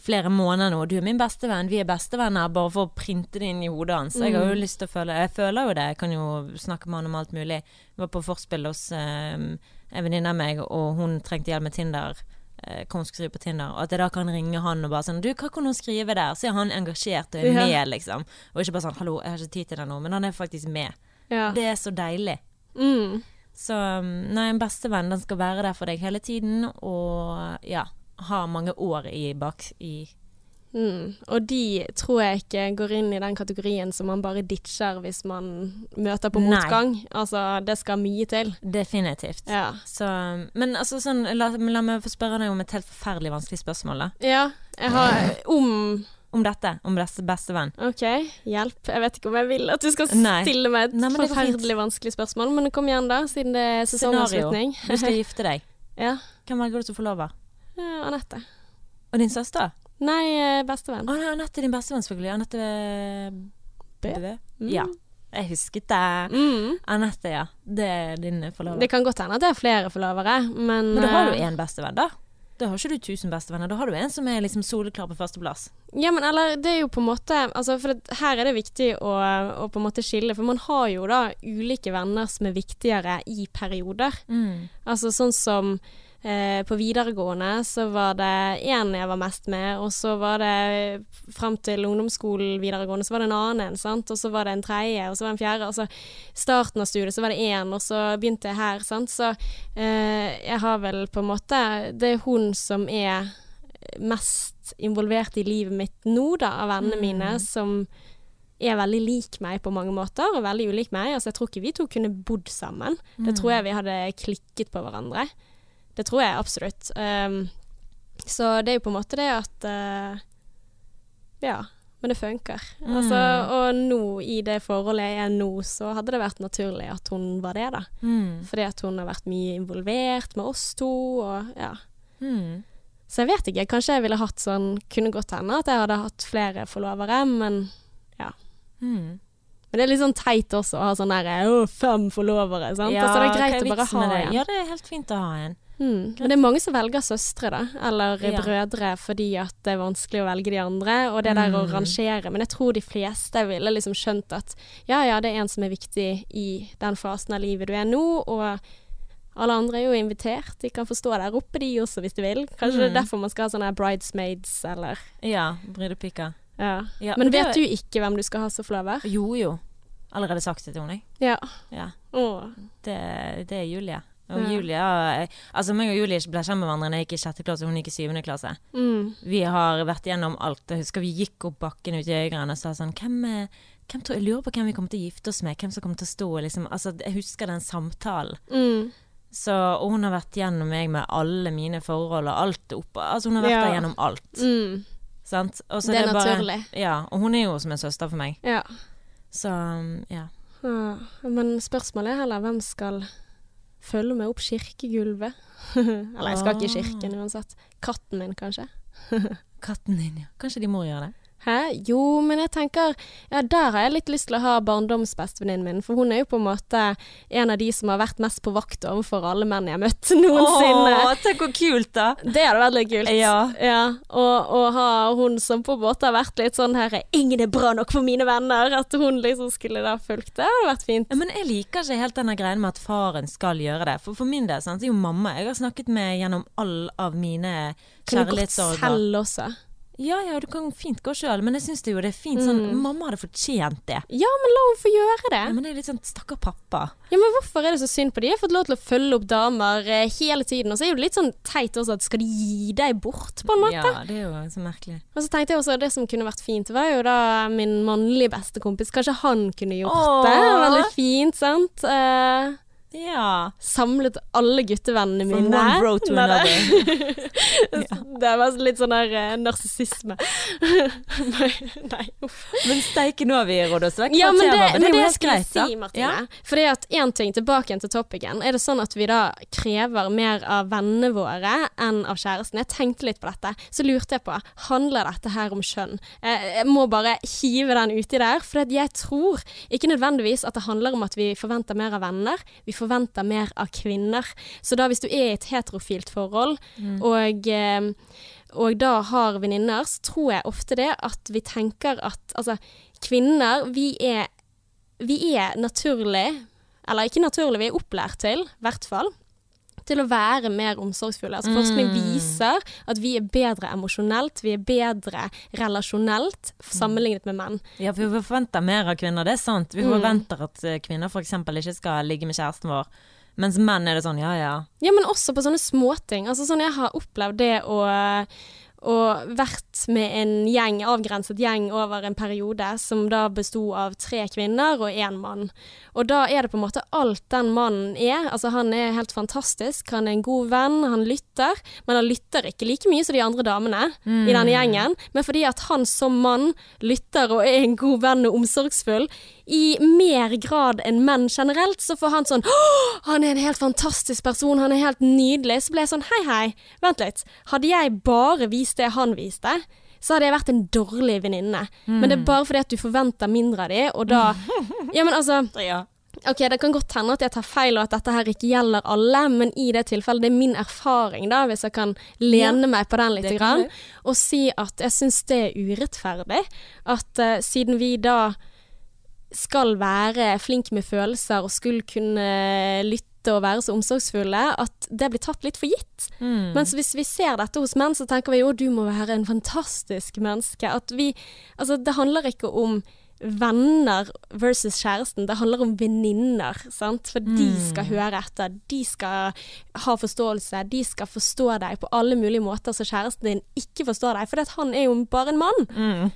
B: flere måneder nå. Du er min bestevenn, vi er bestevenner, bare for å printe det inn i hodet hans. Jeg har jo lyst til å føle Jeg føler jo det, jeg kan jo snakke med han om alt mulig. Jeg var på forspill hos um, en venninne av meg, og hun trengte hjelp med Tinder. Eh, Hva skrive på Tinder. Og at jeg da kan ringe han og bare sånn Du, hva kan hun skrive der? Så er han engasjert og er
A: Ja.
B: med, liksom. Og ikke bare sånn Hallo, jeg har ikke tid til det nå. Men han er faktisk med.
A: Ja.
B: Det er så deilig.
A: Mm.
B: Så um, nei, en bestevenn den skal være der for deg hele tiden, og ja, ha mange år i bak i
A: Mm. Og de tror jeg ikke går inn i den kategorien som man bare ditcher hvis man møter på
B: Nei.
A: motgang. Altså, det skal mye til.
B: Definitivt.
A: Ja.
B: Så, men altså sånn, la, la meg få spørre deg om et helt forferdelig vanskelig spørsmål, da.
A: ja jeg har om
B: Om dette. Om beste, bestevenn.
A: OK, hjelp. Jeg vet ikke om jeg vil at du skal
B: Nei.
A: stille meg et
B: Nei,
A: forferdelig vanskelig spørsmål, men kom igjen, da, siden det er sesongavslutning.
B: Du skal gifte deg.
A: ja.
B: Hvem velger du som forlover?
A: Eh, Anette.
B: Og din søster?
A: Nei, eh, bestevenn.
B: Å, nei, Anette din bestevenn, selvfølgelig. Anette eh,
A: B. Mm.
B: Ja. Jeg husket det.
A: Mm.
B: Anette, ja. Det er din forlover.
A: Det kan godt hende at det er flere forlovere, men
B: Men da har du
A: eh,
B: én bestevenn, da. Da har ikke du tusen bestevenner. Da har du en som er liksom soleklar på førsteplass.
A: Ja, men eller det er jo på en måte altså For det, her er det viktig å, å på en måte skille, for man har jo da ulike venner som er viktigere i perioder.
B: Mm.
A: Altså sånn som eh, på videregående så var det én jeg var mest med, og så var det fram til ungdomsskolen videregående så var det en annen en, sant, og så var det en tredje, og så var det en fjerde, og så starten av studiet så var det én, og så begynte jeg her, sant, så eh, jeg har vel på en måte Det er hun som er mest involvert i livet mitt nå, da, av vennene mine, som er veldig lik meg på mange måter, og veldig ulik meg. Altså, jeg tror ikke vi to kunne bodd sammen. Det tror jeg vi hadde klikket på hverandre. Det tror jeg absolutt. Um, så det er jo på en måte det at uh, Ja. Men det funker. Altså, og nå, i det forholdet jeg er nå, så hadde det vært naturlig at hun var det, da.
B: Mm.
A: Fordi at hun har vært mye involvert med oss to, og ja.
B: Mm.
A: Så jeg vet ikke. Kanskje jeg ville hatt sånn Kunne godt hende at jeg hadde hatt flere forlovere, men ja.
B: Mm.
A: Men det er litt sånn teit også å ha sånn derre fem forlovere, sant. altså, det er greit å bare ha en.
B: Ja, det er helt fint å ha en.
A: Mm. Men det er mange som velger søstre, da. Eller
B: Ja.
A: brødre, fordi at det er vanskelig å velge de andre. Og det der å
B: Mm.
A: rangere. Men jeg tror de fleste ville liksom skjønt at ja, ja, det er en som er viktig i den fasen av livet du er nå, og alle andre er jo invitert. De kan få stå der oppe, de også, hvis de vil. Kanskje det er
B: Mm.
A: derfor man skal ha sånne bridesmaids, eller
B: Ja, brudepiker.
A: ja.
B: Ja,
A: Men vet du ikke hvem du skal ha som forlover?
B: Jo, jo. Allerede sagt det til henne, jeg.
A: Ja.
B: Ja. Det, det er Julie. Og
A: Ja.
B: Julie jeg- Altså, meg og Julie ble kjent med hverandre da jeg gikk i sjette klasse, hun gikk i syvende klasse.
A: Mm.
B: Vi har vært gjennom alt. Jeg husker vi gikk opp bakken ute i Øygarden og sa sånn hvem, er- hvem tror, Jeg lurer på hvem vi kommer til å gifte oss med. Hvem som kommer til å stå liksom, altså, Jeg husker den samtalen.
A: Mm.
B: Så, og hun har vært gjennom meg med alle mine forhold og alt opp Altså, hun har vært
A: Ja.
B: der gjennom alt.
A: Mm.
B: Sant? Og så
A: Det er
B: bare-
A: naturlig.
B: Ja, og hun er jo som en søster for meg.
A: Ja.
B: Så um, ja.
A: Men spørsmålet er heller hvem skal følge med opp kirkegulvet? Eller jeg skal ikke i
B: Ah.
A: kirken uansett. Katten min, kanskje?
B: Katten din, ja. Kanskje de må gjøre det?
A: Hæ? Jo, men jeg tenker Ja, der har jeg litt lyst til å ha barndomsbestevenninnen min, for hun er jo på en måte en av de som har vært mest på vakt overfor alle menn jeg har møtt noensinne.
B: Åh, tenk hvor kult, da!
A: Det hadde vært litt kult.
B: Ja.
A: Og, og ha hun som på en måte har vært litt sånn her 'Ingen er bra nok for mine venner'. At hun liksom skulle da fulgt det. hadde vært fint.
B: Ja, Men jeg liker ikke helt denne greien med at faren skal gjøre det. For for min del sant, er jo mamma jeg har snakket med gjennom all av mine
A: Kunne gått
B: kjærlighetssorger.
A: selv også.
B: Ja ja, du kan fint gå sjøl, men jeg syns det det er fint sånn
A: Mm.
B: Mamma hadde fortjent det.
A: Ja, men la hun få gjøre det.
B: Ja, men det er litt sånn stakkar pappa.
A: Ja, men Hvorfor er det så synd på de? Jeg har fått lov til å følge opp damer eh, hele tiden. Og så er det litt sånn teit også at skal de gi deg bort, på en måte?
B: Ja, det er jo så merkelig.
A: Og så tenkte jeg også det som kunne vært fint, var jo da min mannlige bestekompis. Kanskje han kunne gjort
B: Åh.
A: det? Veldig fint, sant? Eh,
B: Ja.
A: Samlet alle guttevennene mine.
B: From one bro to
A: another. det-
B: another.
A: Det var litt sånn der uh, narsissisme. Nei, uff.
B: Men steike, nå har vi rådd oss vekk
A: Ja,
B: fra
A: men det,
B: temaet.
A: men
B: er jo
A: det
B: det
A: skal jeg si, Martine. Fordi at én ting tilbake igjen til topicen. Er det sånn at vi da krever mer av vennene våre enn av kjæresten? Jeg tenkte litt på dette. Så lurte jeg på, handler dette her om kjønn? Jeg, jeg må bare hive den uti der. For jeg tror ikke nødvendigvis at det handler om at vi forventer mer av venner. Vi forventer mer av kvinner. Så da hvis du er i et heterofilt forhold, og eh, og da har venninner, så tror jeg ofte det at vi tenker at altså, kvinner, vi er, vi er naturlig, eller ikke naturlig, vi er opplært til, i hvert fall, til å være mer omsorgsfulle. Altså, forskning
B: Mm.
A: viser at vi er bedre emosjonelt, vi er bedre relasjonelt sammenlignet med menn.
B: Ja, for vi forventer mer av kvinner, det er sant. Vi
A: Mm.
B: forventer at eh, kvinner f.eks. ikke skal ligge med kjæresten vår. Mens menn er det sånn ja ja.
A: Ja, men også på sånne småting. Altså sånn, jeg har opplevd det å og vært med en gjeng, avgrenset gjeng over en periode som da besto av tre kvinner og én mann. Og da er det på en måte alt den mannen er. Altså han er helt fantastisk, han er en god venn, han lytter. Men han lytter ikke like mye som de andre damene i denne gjengen. Men fordi at han som mann lytter og er en god venn og omsorgsfull, i mer grad enn menn generelt, så får han sånn Han er en helt fantastisk person, han er helt nydelig. Så ble jeg sånn Hei, hei, vent litt. Hadde jeg bare vist det han viste, så hadde jeg vært en dårlig venninne. Men det er bare fordi at du forventer mindre av dem, og da Ja, men altså Ok, det kan godt hende at jeg tar feil, og at dette her ikke gjelder alle, men i det tilfellet, det er min erfaring, da, hvis jeg kan lene meg på den litt, grann, og si at jeg syns det er urettferdig. At uh, siden vi da skal være flink med følelser og skulle kunne lytte og være så omsorgsfulle, at det blir tatt litt for gitt.
B: Mm.
A: Mens hvis vi ser dette hos menn, så tenker vi jo du må være en fantastisk menneske. At vi Altså, det handler ikke om venner versus kjæresten, det handler om venninner, sant. For de skal høre etter, de skal ha forståelse, de skal forstå deg på alle mulige måter så kjæresten din ikke forstår deg, for han er jo bare en mann.
B: Mm.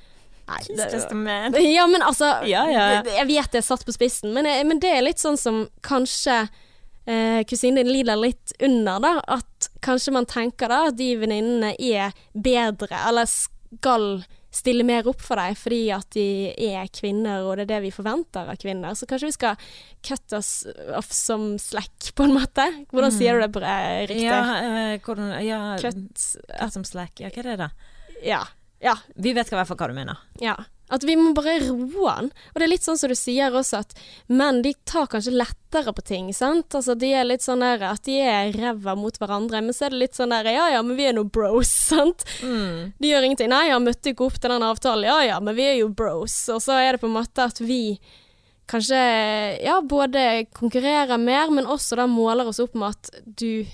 A: Nei, ja, men altså
B: Ja, ja.
A: Jeg vet det er satt på spissen, men, jeg, men det er litt sånn som kanskje eh, kusinen din lider litt under, da. At kanskje man tenker da at de venninnene er bedre, eller skal stille mer opp for deg fordi at de er kvinner, og det er det vi forventer av kvinner. Så kanskje vi skal cut us off som slack, på en måte. Hvordan sier du det på eh, riktig?
B: Ja, uh, hvordan Ja,
A: Cut
B: cut som slack. Ja, hva er det, da?
A: Ja. Ja.
B: Vi vet i hvert fall hva du mener.
A: Ja. At vi må bare roe den. Og det er litt sånn som du sier også, at menn de tar kanskje lettere på ting, sant. Altså de er litt sånn der at de er ræva mot hverandre, men så er det litt sånn der ja ja, men vi er nå bros, sant.
B: Mm.
A: De gjør ingenting. Nei, han møtte ikke opp til den avtalen. Ja ja, men vi er jo bros. Og så er det på en måte at vi kanskje ja, både konkurrerer mer, men også da måler oss opp med at du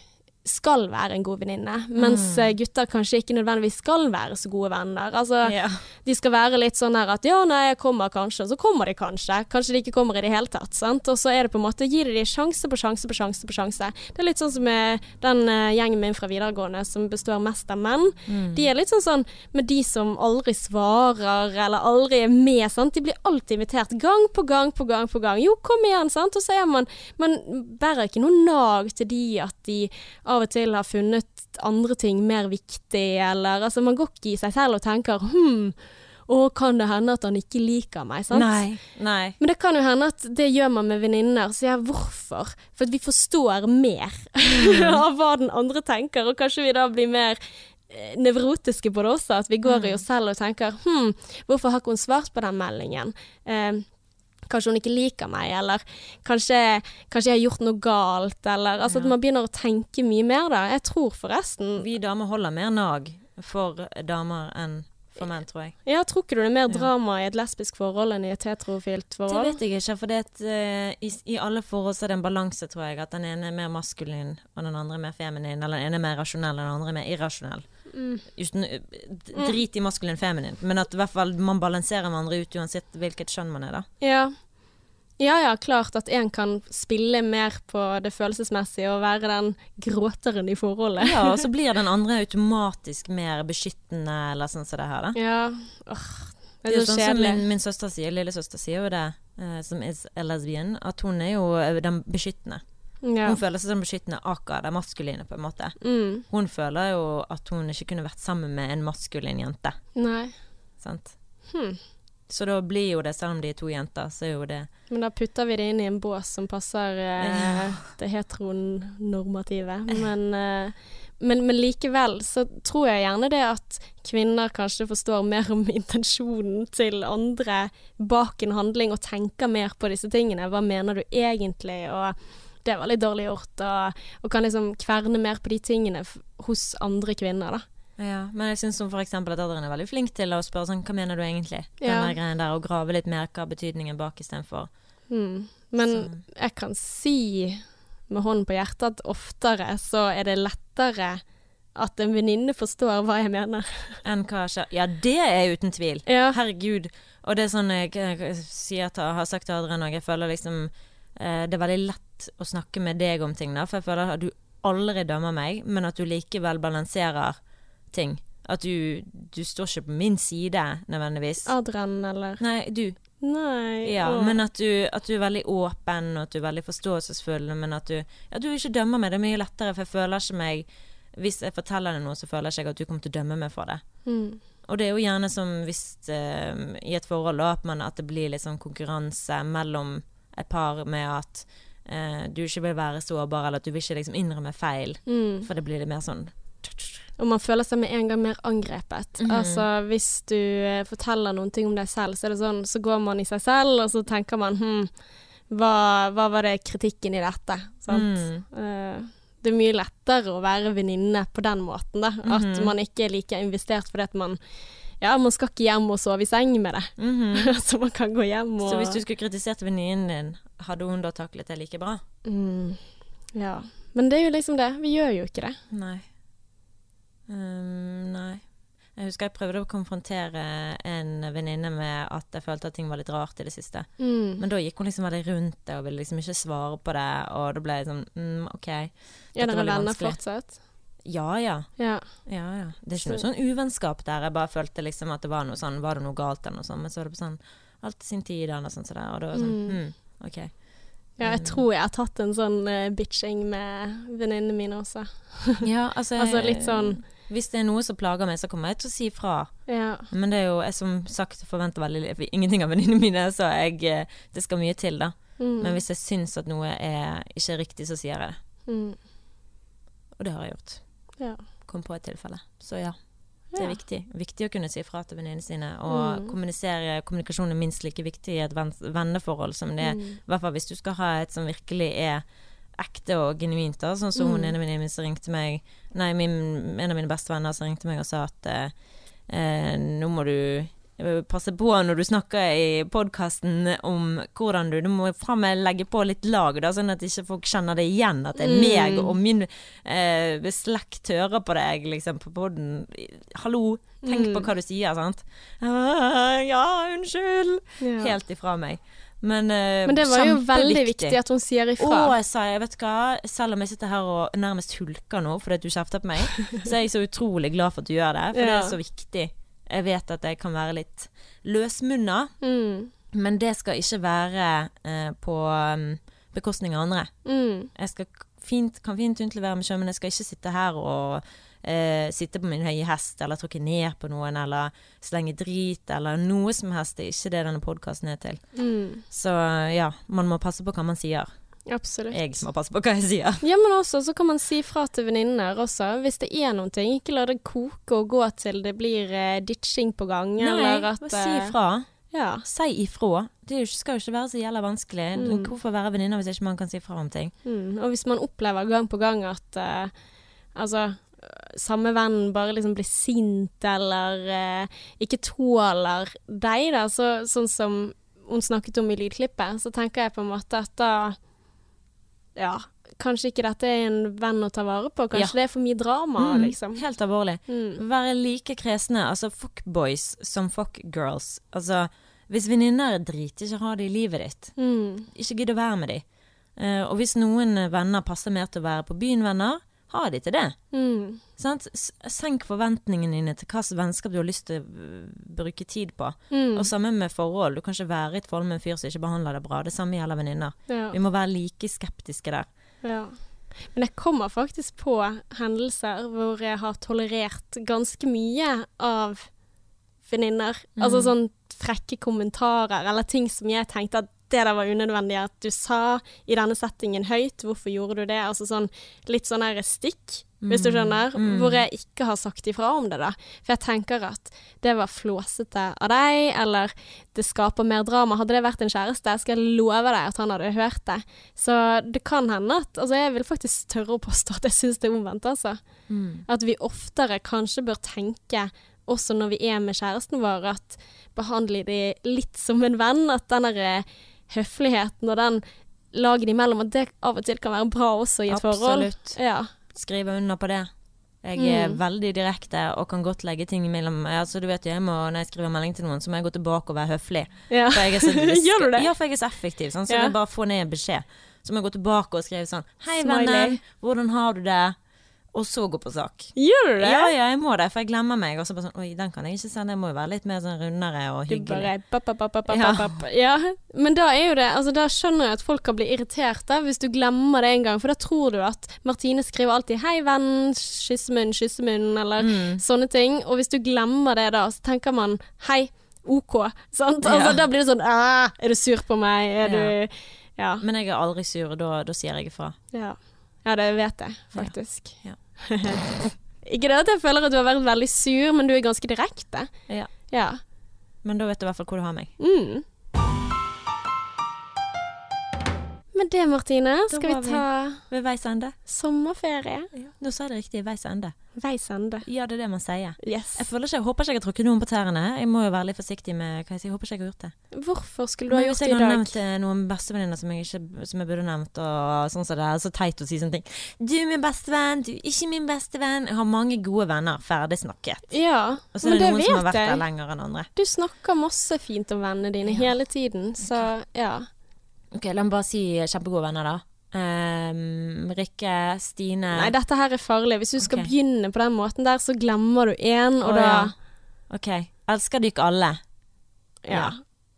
A: skal være en god venninne, mens
B: Mm.
A: eh, gutter kanskje ikke nødvendigvis skal være så gode venner. Altså,
B: yeah.
A: de skal være litt sånn her at ja, nei, jeg kommer kanskje, og så kommer de kanskje. Kanskje de ikke kommer i det hele tatt, sant. Og så er det på en måte, gir de sjanse på sjanse på sjanse på sjanse. Det er litt sånn som den eh, gjengen min fra videregående som består mest av menn.
B: Mm.
A: De er litt sånn sånn med de som aldri svarer, eller aldri er med, sant. De blir alltid invitert gang på gang på gang på gang. Jo, kom igjen, sant. Og så er man Man bærer ikke noe nag til de at de av og til har funnet andre ting mer viktig, eller altså Man går ikke i seg selv og tenker hm, å, kan det hende at han ikke liker meg, sant?
B: Nei. Nei.
A: Men det kan jo hende at det gjør man med venninner. Så jeg hvorfor? For at vi forstår mer av hva den andre tenker, og kanskje vi da blir mer eh, nevrotiske på det også. At vi går i oss selv og tenker hm, hvorfor har ikke hun svart på den meldingen? Eh, Kanskje hun ikke liker meg, eller kanskje, kanskje jeg har gjort noe galt, eller altså at man begynner å tenke mye mer da. Jeg tror forresten
B: Vi damer holder mer nag for damer enn for menn, tror jeg.
A: Ja, tror ikke du det er mer
B: Ja.
A: drama i et lesbisk forhold enn i et heterofilt
B: Det vet jeg ikke, for det eh, i, i alle forhold så er det en balanse, tror jeg. At den ene er mer maskulin, og den andre er mer feminin. Eller den ene er mer rasjonell, og den andre er mer irrasjonell.
A: Mm.
B: Uten, eh, drit i maskulin feminin, men at i hvert fall man balanserer hverandre ut uansett hvilket kjønn man er, da.
A: Ja. Ja ja, klart at en kan spille mer på det følelsesmessige og være den gråteren i forholdet.
B: Ja, og så blir den andre automatisk mer beskyttende, eller sånn som det her, da.
A: Ja. Åh,
B: Det
A: det
B: er
A: er
B: jo
A: så
B: sånn som min, min søster sier, lillesøster sier jo det, uh, som er lesbian, at hun er jo eh, den beskyttende.
A: Ja.
B: Hun føler seg som beskyttende aka det maskuline, på en måte.
A: Mm.
B: Hun føler jo at hun ikke kunne vært sammen med en maskulin jente.
A: Nei.
B: Sant?
A: Hm.
B: Så da blir jo det, selv om de er to jenter, så er jo det
A: Men da putter vi det inn i en bås som passer eh, det heteronormative. Men, eh, men, men likevel så tror jeg gjerne det at kvinner kanskje forstår mer om intensjonen til andre bak en handling, og tenker mer på disse tingene. Hva mener du egentlig? Og det var litt dårlig gjort. Og, og kan liksom kverne mer på de tingene hos andre kvinner, da.
B: Ja, men jeg syns eksempel at Adrian er veldig flink til å spørre sånn Hva mener du egentlig? Den
A: Ja.
B: der greien der, og grave litt mer hva betydningen bak istedenfor.
A: Mm. Men
B: Så-
A: jeg kan si med hånden på hjertet at oftere så er det lettere at en venninne forstår hva jeg mener.
B: Enn hva Ja, det er uten tvil.
A: Ja.
B: Herregud. Og det er sånn jeg, jeg sier til, har sagt til Adrian òg, jeg føler liksom eh, Det er veldig lett å snakke med deg om ting, da, for jeg føler at du aldri dømmer meg, men at du likevel balanserer ting. At du, du står ikke på min side nødvendigvis.
A: Adrian, eller
B: Nei, du.
A: Nei.
B: Ja, men at du, at du er veldig åpen, og at du er veldig forståelsesfull, men at du, ja, du ikke dømmer meg. Det er mye lettere, for jeg føler ikke meg Hvis jeg forteller deg noe, så føler jeg ikke at du kommer til å dømme meg for det.
A: mm.
B: Og det er jo gjerne som hvis uh, i et forhold da, man, at det blir litt sånn konkurranse mellom et par med at uh, du ikke vil være sårbar, eller at du vil ikke liksom innrømme feil.
A: Mm.
B: For det blir litt mer sånn
A: Og man føler seg med en gang mer angrepet.
B: Mhm.
A: Altså hvis du eh, forteller noen ting om deg selv, så er det sånn, så går man i seg selv, og så tenker man hm, hva, hva var det kritikken i dette? Sant?
B: Mm.
A: Uh, det er mye lettere å være venninne på den måten, da. At
B: Mhm.
A: man ikke er like investert fordi at man Ja, man skal ikke hjem og sove i seng med det.
B: Mhm.
A: så man kan gå hjem og
B: Så hvis du skulle kritisert venninnen din, hadde hun da taklet det like bra?
A: mm, Ja. Men det er jo liksom det. Vi gjør jo ikke det.
B: Nei. Ehm, nei. Jeg husker jeg prøvde å konfrontere en venninne med at jeg følte at ting var litt rart i det siste.
A: Mm.
B: Men da gikk hun liksom veldig rundt det og ville liksom ikke svare på det, og da ble jeg sånn mm, OK.
A: Er
B: dette var
A: dere
B: litt
A: venner fortsatt?
B: Ja ja.
A: Ja.
B: Ja ja. Det er ikke noe sånn uvennskap der. Jeg bare følte liksom at det var noe sånn Var det noe galt eller noe sånt? Men så var det på sånn Alt sin tid eller noe sånt så der, og da var det sånn
A: Mm.
B: hm, OK.
A: ja, jeg tror jeg har tatt en sånn uh, bitching med venninnene mine også.
B: Ja, altså,
A: Altså litt sånn
B: Hvis det er noe som plager meg, så kommer jeg til å si fra.
A: Ja.
B: Men det er jo, jeg som sagt forventer veldig ingenting av venninnene mine, så jeg, eh, det skal mye til, da.
A: Mm.
B: Men hvis jeg syns at noe er ikke riktig, så sier jeg det.
A: mm.
B: Og det har jeg gjort.
A: Ja.
B: Kom på et tilfelle. Så ja, det er
A: Ja.
B: viktig. Viktig å kunne si fra til venninnene sine. Og
A: Mm.
B: kommunisere, kommunikasjon er minst like viktig i et venn- venneforhold som det er.
A: Mm.
B: I hvert fall hvis du skal ha et som virkelig er ekte og genuint. Da. Sånn som hun
A: Mm.
B: ene venninnen min som ringte meg Nei, min, en av mine beste venner som ringte meg og sa at eh, eh, nå må du passe på når du snakker i podkasten om hvordan du Du må faen meg legge på litt lag, da, sånn at ikke folk kjenner det igjen. At det er
A: Mm.
B: meg og min eh, slekt hører på deg, liksom, på poden. Hallo, tenk
A: Mm.
B: på hva du sier, sant? «Ah, Ja, unnskyld!
A: Ja.
B: Helt ifra meg. Men, uh,
A: Men det var jo veldig viktig at hun sier
B: Å,
A: Og
B: jeg sa jeg vet hva, selv om jeg sitter her og nærmest hulker nå fordi du kjefter på meg, så er jeg så utrolig glad for at du gjør det, for det er så viktig. Jeg vet at jeg kan være litt løsmunna,
A: Mm.
B: men det skal ikke være eh, på um, bekostning av andre.
A: Mm.
B: Jeg skal fint, kan fint utlevere meg sjøl, men jeg skal ikke sitte her og eh, sitte på min høye hest, eller tråkke ned på noen, eller slenge drit, eller noe som helst. Det er ikke det denne podkasten er til.
A: Mm.
B: Så ja, man må passe på hva man sier.
A: Absolutt.
B: Jeg må passe på hva jeg sier.
A: Ja, men også så kan man si fra til venninner også, hvis det er noen ting. Ikke la det koke og gå til det blir eh, ditching på gang, eller at
B: si
A: eh,
B: ifra.
A: Ja.
B: Si ifra. Det skal jo ikke være så jævla vanskelig.
A: Mm.
B: Hvorfor være venninner hvis ikke man kan si fra om ting?
A: Mm. Og hvis man opplever gang på gang at uh, altså samme venn bare liksom blir sint eller eh, ikke tåler deg, da, så, sånn som hun snakket om i lydklippet, så tenker jeg på en måte at da Ja, kanskje ikke dette er en venn å ta vare på. Kanskje
B: Ja.
A: det er for mye drama,
B: Mm,
A: liksom.
B: Helt alvorlig.
A: Mm.
B: Være like kresne, altså fuckboys som fuckgirls. Altså, hvis venninner er drit, ikke ha det i livet ditt.
A: Mm.
B: Ikke gidd å være med dem. Uh, og hvis noen venner passer mer til å være på byen-venner, ha de til det.
A: Mm.
B: Senk forventningene dine til hva slags vennskap du har lyst til å bruke tid på.
A: Mm.
B: Og samme med forhold. Du kan ikke være i et forhold med en fyr som ikke behandler deg bra. Det samme gjelder venninner.
A: Ja.
B: Vi må være like skeptiske der.
A: Ja. Men jeg kommer faktisk på hendelser hvor jeg har tolerert ganske mye av venninner. Altså
B: Mm.
A: sånn frekke kommentarer eller ting som jeg tenkte at det der var unødvendig at du sa i denne settingen høyt. Hvorfor gjorde du det? Altså sånn litt sånn der stikk, hvis du skjønner.
B: Mm.
A: Hvor jeg ikke har sagt ifra om det, da. For jeg tenker at det var flåsete av deg, eller det skaper mer drama. Hadde det vært en kjæreste, skal jeg love deg at han hadde hørt det. Så det kan hende at Altså, jeg vil faktisk tørre å påstå at jeg syns det er omvendt, altså.
B: Mm.
A: At vi oftere kanskje bør tenke, også når vi er med kjæresten vår, at behandle de litt som en venn. At den der eh, høfligheten og den laget imellom, at det av og til kan være bra også i et forhold.
B: Absolutt.
A: Ja.
B: Skrive under på det. Jeg er
A: Mm.
B: veldig direkte og kan godt legge ting imellom. Altså, du vet jo, jeg må, Når jeg skriver melding til noen, så må jeg gå tilbake og være høflig.
A: ja. Gjør du det?
B: Ja, for jeg er så effektiv. Sånn, så
A: Ja.
B: jeg bare får ned en beskjed. Så må jeg gå tilbake og skrive sånn Hei,
A: Smiley.
B: vennen. Hvordan har du det? Og så gå på sak.
A: Gjør du det?
B: Ja, ja, jeg må det, for jeg glemmer meg. Og så bare sånn Oi, den kan jeg ikke sende. Jeg må jo være litt mer sånn rundere og hyggelig.
A: Du bare bap, bap, bap,
B: Ja.
A: ja. Men da er jo det Altså, da skjønner jeg at folk kan bli irritert hvis du glemmer det en gang. For da tror du at Martine skriver alltid 'hei, venn', kyssemunn, kyssemunn, eller
B: Mm.
A: sånne ting. Og hvis du glemmer det da, så tenker man 'hei, OK'. Sant?
B: Ja.
A: Altså, da blir det sånn er du sur på meg', er du Ja.
B: Men jeg er aldri sur, da, da sier jeg ifra.
A: Ja. ja, det vet jeg faktisk.
B: Ja.
A: Ikke det at jeg føler at du har vært veldig sur, men du er ganske direkte.
B: Ja.
A: Ja.
B: Men da vet du i hvert fall hvor du har meg.
A: Mm. Med det, Martine, skal vi ta
B: Ved veis ende.
A: sommerferie.
B: Nå sa jeg det riktig. Veis ende.
A: Veis ende.
B: Ja, det er det man sier.
A: Yes.
B: Jeg, føler ikke, jeg håper ikke jeg har trukket noen på tærne. Jeg må jo være litt forsiktig med hva jeg sier. Jeg håper ikke jeg har gjort det.
A: Hvorfor skulle du ha
B: Men
A: gjort
B: hvis
A: det
B: jeg
A: i
B: har
A: dag?
B: nevnt eh, noen bestevenninner som, jeg ikke- som jeg burde nevnt, og sånn som det er så teit å si sånne ting. Du er min bestevenn, du er ikke min bestevenn. Jeg har mange gode venner. Ferdig snakket.
A: Ja,
B: Og så er
A: men
B: det
A: det
B: noen som har
A: vet
B: vært der
A: jeg.
B: lenger enn andre.
A: Du snakker masse fint om vennene dine
B: Ja.
A: hele tiden, så ja.
B: Ok, La meg bare si kjempegode venner, da. Um, Rikke, Stine
A: Nei, dette her er farlig. Hvis du skal begynne på den måten der, så glemmer du én, og
B: oh,
A: da
B: ja. OK. Elsker dere alle.
A: ja.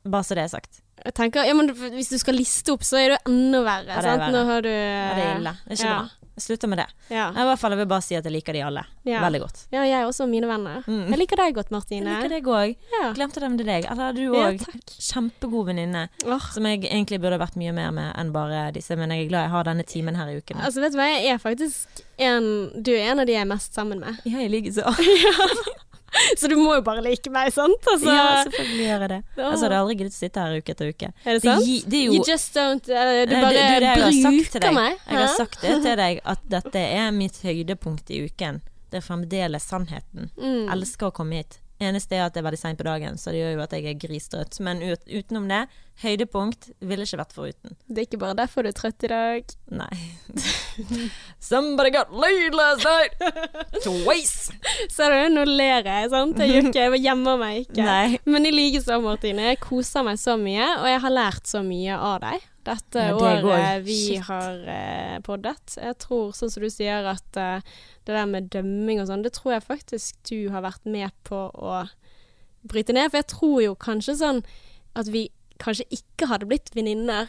B: Bare så det er sagt.
A: Jeg tenker, ja, men Hvis du skal liste opp, så er det enda verre.
B: Ja, det er
A: sant?
B: verre.
A: Nå har du
B: Ja, det er ille. Det er ikke
A: ja.
B: bra. Jeg slutter med det.
A: Ja.
B: Jeg, I hvert fall jeg vil bare si at jeg liker de alle. Veldig godt.
A: ja, jeg også, mine venner.
B: Mm.
A: Jeg liker deg godt, Martine.
B: Jeg liker deg òg. Glemte dem til deg. Eller du òg. Kjempegod venninne.
A: Oh.
B: Som jeg egentlig burde vært mye mer med enn bare disse, men jeg er glad jeg har denne timen her i uken.
A: altså, vet du hva, jeg er faktisk en Du er en av de jeg er mest sammen med.
B: Ja, jeg liker så.
A: Så du må jo bare like meg, sant? Altså,
B: ja, selvfølgelig gjør jeg det.
A: Ja.
B: Altså, jeg hadde aldri giddet å sitte her uke etter uke.
A: er det sant?
B: gi- det er jo
A: You just don't uh, Du bare
B: det- det er
A: bruker meg.
B: Jeg har sagt det til deg at dette er mitt høydepunkt i uken. Det er fremdeles sannheten.
A: Mm.
B: Elsker å komme hit. Eneste er at det er veldig seint på dagen, så det gjør jo at jeg er grisdrøtt. Men ut, utenom det, høydepunkt ville ikke vært foruten.
A: Det er ikke bare derfor du er trøtt i dag.
B: Nei. Somebody got laid last night! Twice!
A: Ser du, nå ler jeg, sant? Jeg gjør ikke, jeg gjemmer meg ikke.
B: Nei.
A: Men i likeså, Martine. Jeg koser meg så mye, og jeg har lært så mye av deg. Dette
B: Ja, det går.
A: året vi
B: Shit.
A: har uh, poddet. Jeg tror, sånn som du sier, at uh, det der med dømming og sånn, det tror jeg faktisk du har vært med på å bryte ned. For jeg tror jo kanskje sånn at vi kanskje ikke hadde blitt venninner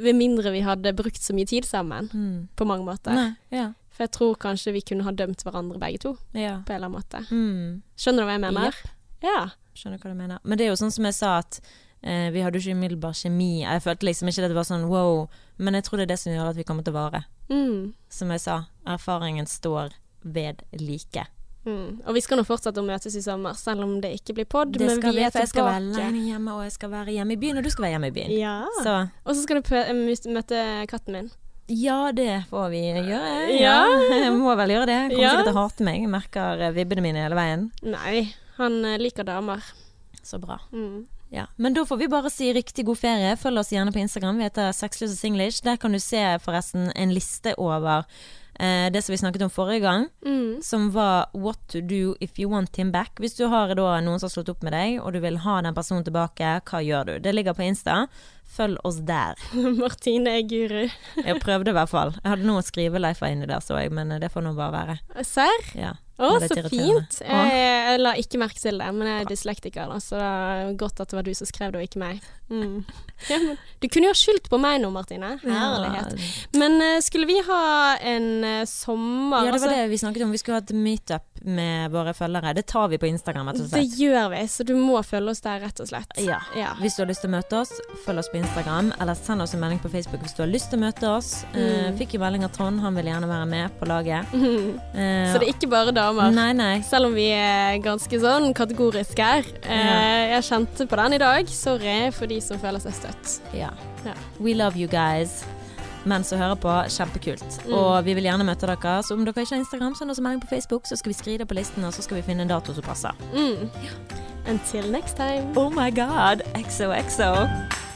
A: ved mindre vi hadde brukt så mye tid sammen,
B: Mm.
A: på mange måter.
B: Nei. Ja.
A: For jeg tror kanskje vi kunne ha dømt hverandre begge to,
B: ja.
A: på en eller annen måte.
B: Mm.
A: Skjønner du hva jeg mener?
B: Yep.
A: Ja.
B: Skjønner hva du mener. Men det er jo sånn som jeg sa at eh, vi hadde jo ikke umiddelbar kjemi. Jeg følte liksom ikke det var sånn wow, men jeg tror det er det som gjør at vi kommer til å vare.
A: Mm.
B: Som jeg sa, erfaringen står ved like.
A: Mm. Og vi skal nå fortsette å møtes i sommer, selv om det ikke blir pod.
B: Det
A: Men vi er
B: for jeg skal være
A: tilbake.
B: alene hjemme, og jeg skal være hjemme i byen, og du skal være hjemme i byen.
A: Ja.
B: Så
A: Og så skal du møte katten min.
B: ja, det får vi gjøre.
A: Ja.
B: Jeg må vel gjøre det. Jeg kommer
A: Ja.
B: sikkert til å hate meg. Jeg merker eh, vibbene mine hele veien.
A: Nei, han eh, liker damer.
B: Så bra.
A: Mm.
B: Ja, Men da får vi bare si riktig god ferie. Følg oss gjerne på Instagram. Vi heter Sexløs og Singlish. Der kan du se forresten en liste over eh, det som vi snakket om forrige gang,
A: Mm.
B: som var What to do if you want him back. Hvis du har da noen som har slått opp med deg, og du vil ha den personen tilbake, hva gjør du? Det ligger på Insta. Følg oss der.
A: Martine er guru.
B: Jeg prøvde i hvert fall. Jeg hadde noe skriveleifer inni der, så jeg, men det får nå bare være.
A: Serr?
B: Ja.
A: Å, så fint. Jeg, jeg la ikke merke til det, men jeg er dyslektiker, da, så det er godt at det var du som skrev det, og ikke meg. Mm. Ja, du kunne jo ha skyldt på meg nå, Martine. Herlighet. Men eh, skulle vi ha en eh, sommer
B: Ja, det var
A: altså,
B: det vi snakket om. Vi skulle ha et meetup med våre følgere. Det tar vi på Instagram, rett og
A: Det gjør vi, så du må følge oss der, rett og slett.
B: Ja.
A: Ja.
B: Hvis du har lyst til å møte oss, følg oss på Instagram, eller send oss en melding på Facebook hvis du har lyst til å møte oss. Eh,
A: Mm.
B: fikk jo melding av Trond, han vil gjerne være med på laget. Eh,
A: Så det er ikke bare damer.
B: Nei, nei.
A: Selv om vi er ganske sånn kategoriske her. Eh, jeg kjente på den i dag. Sorry for de som føler seg støtt.
B: Ja.
A: Ja.
B: We love you guys. Men som hører på, kjempekult.
A: Mm.
B: Og vi vil gjerne møte dere. Så om dere ikke har Instagram, send oss en melding på Facebook, så skal vi skrive det på listen, og så skal vi finne en dato som passer.
A: Mm. Until next time.
B: Oh my god, XOXO.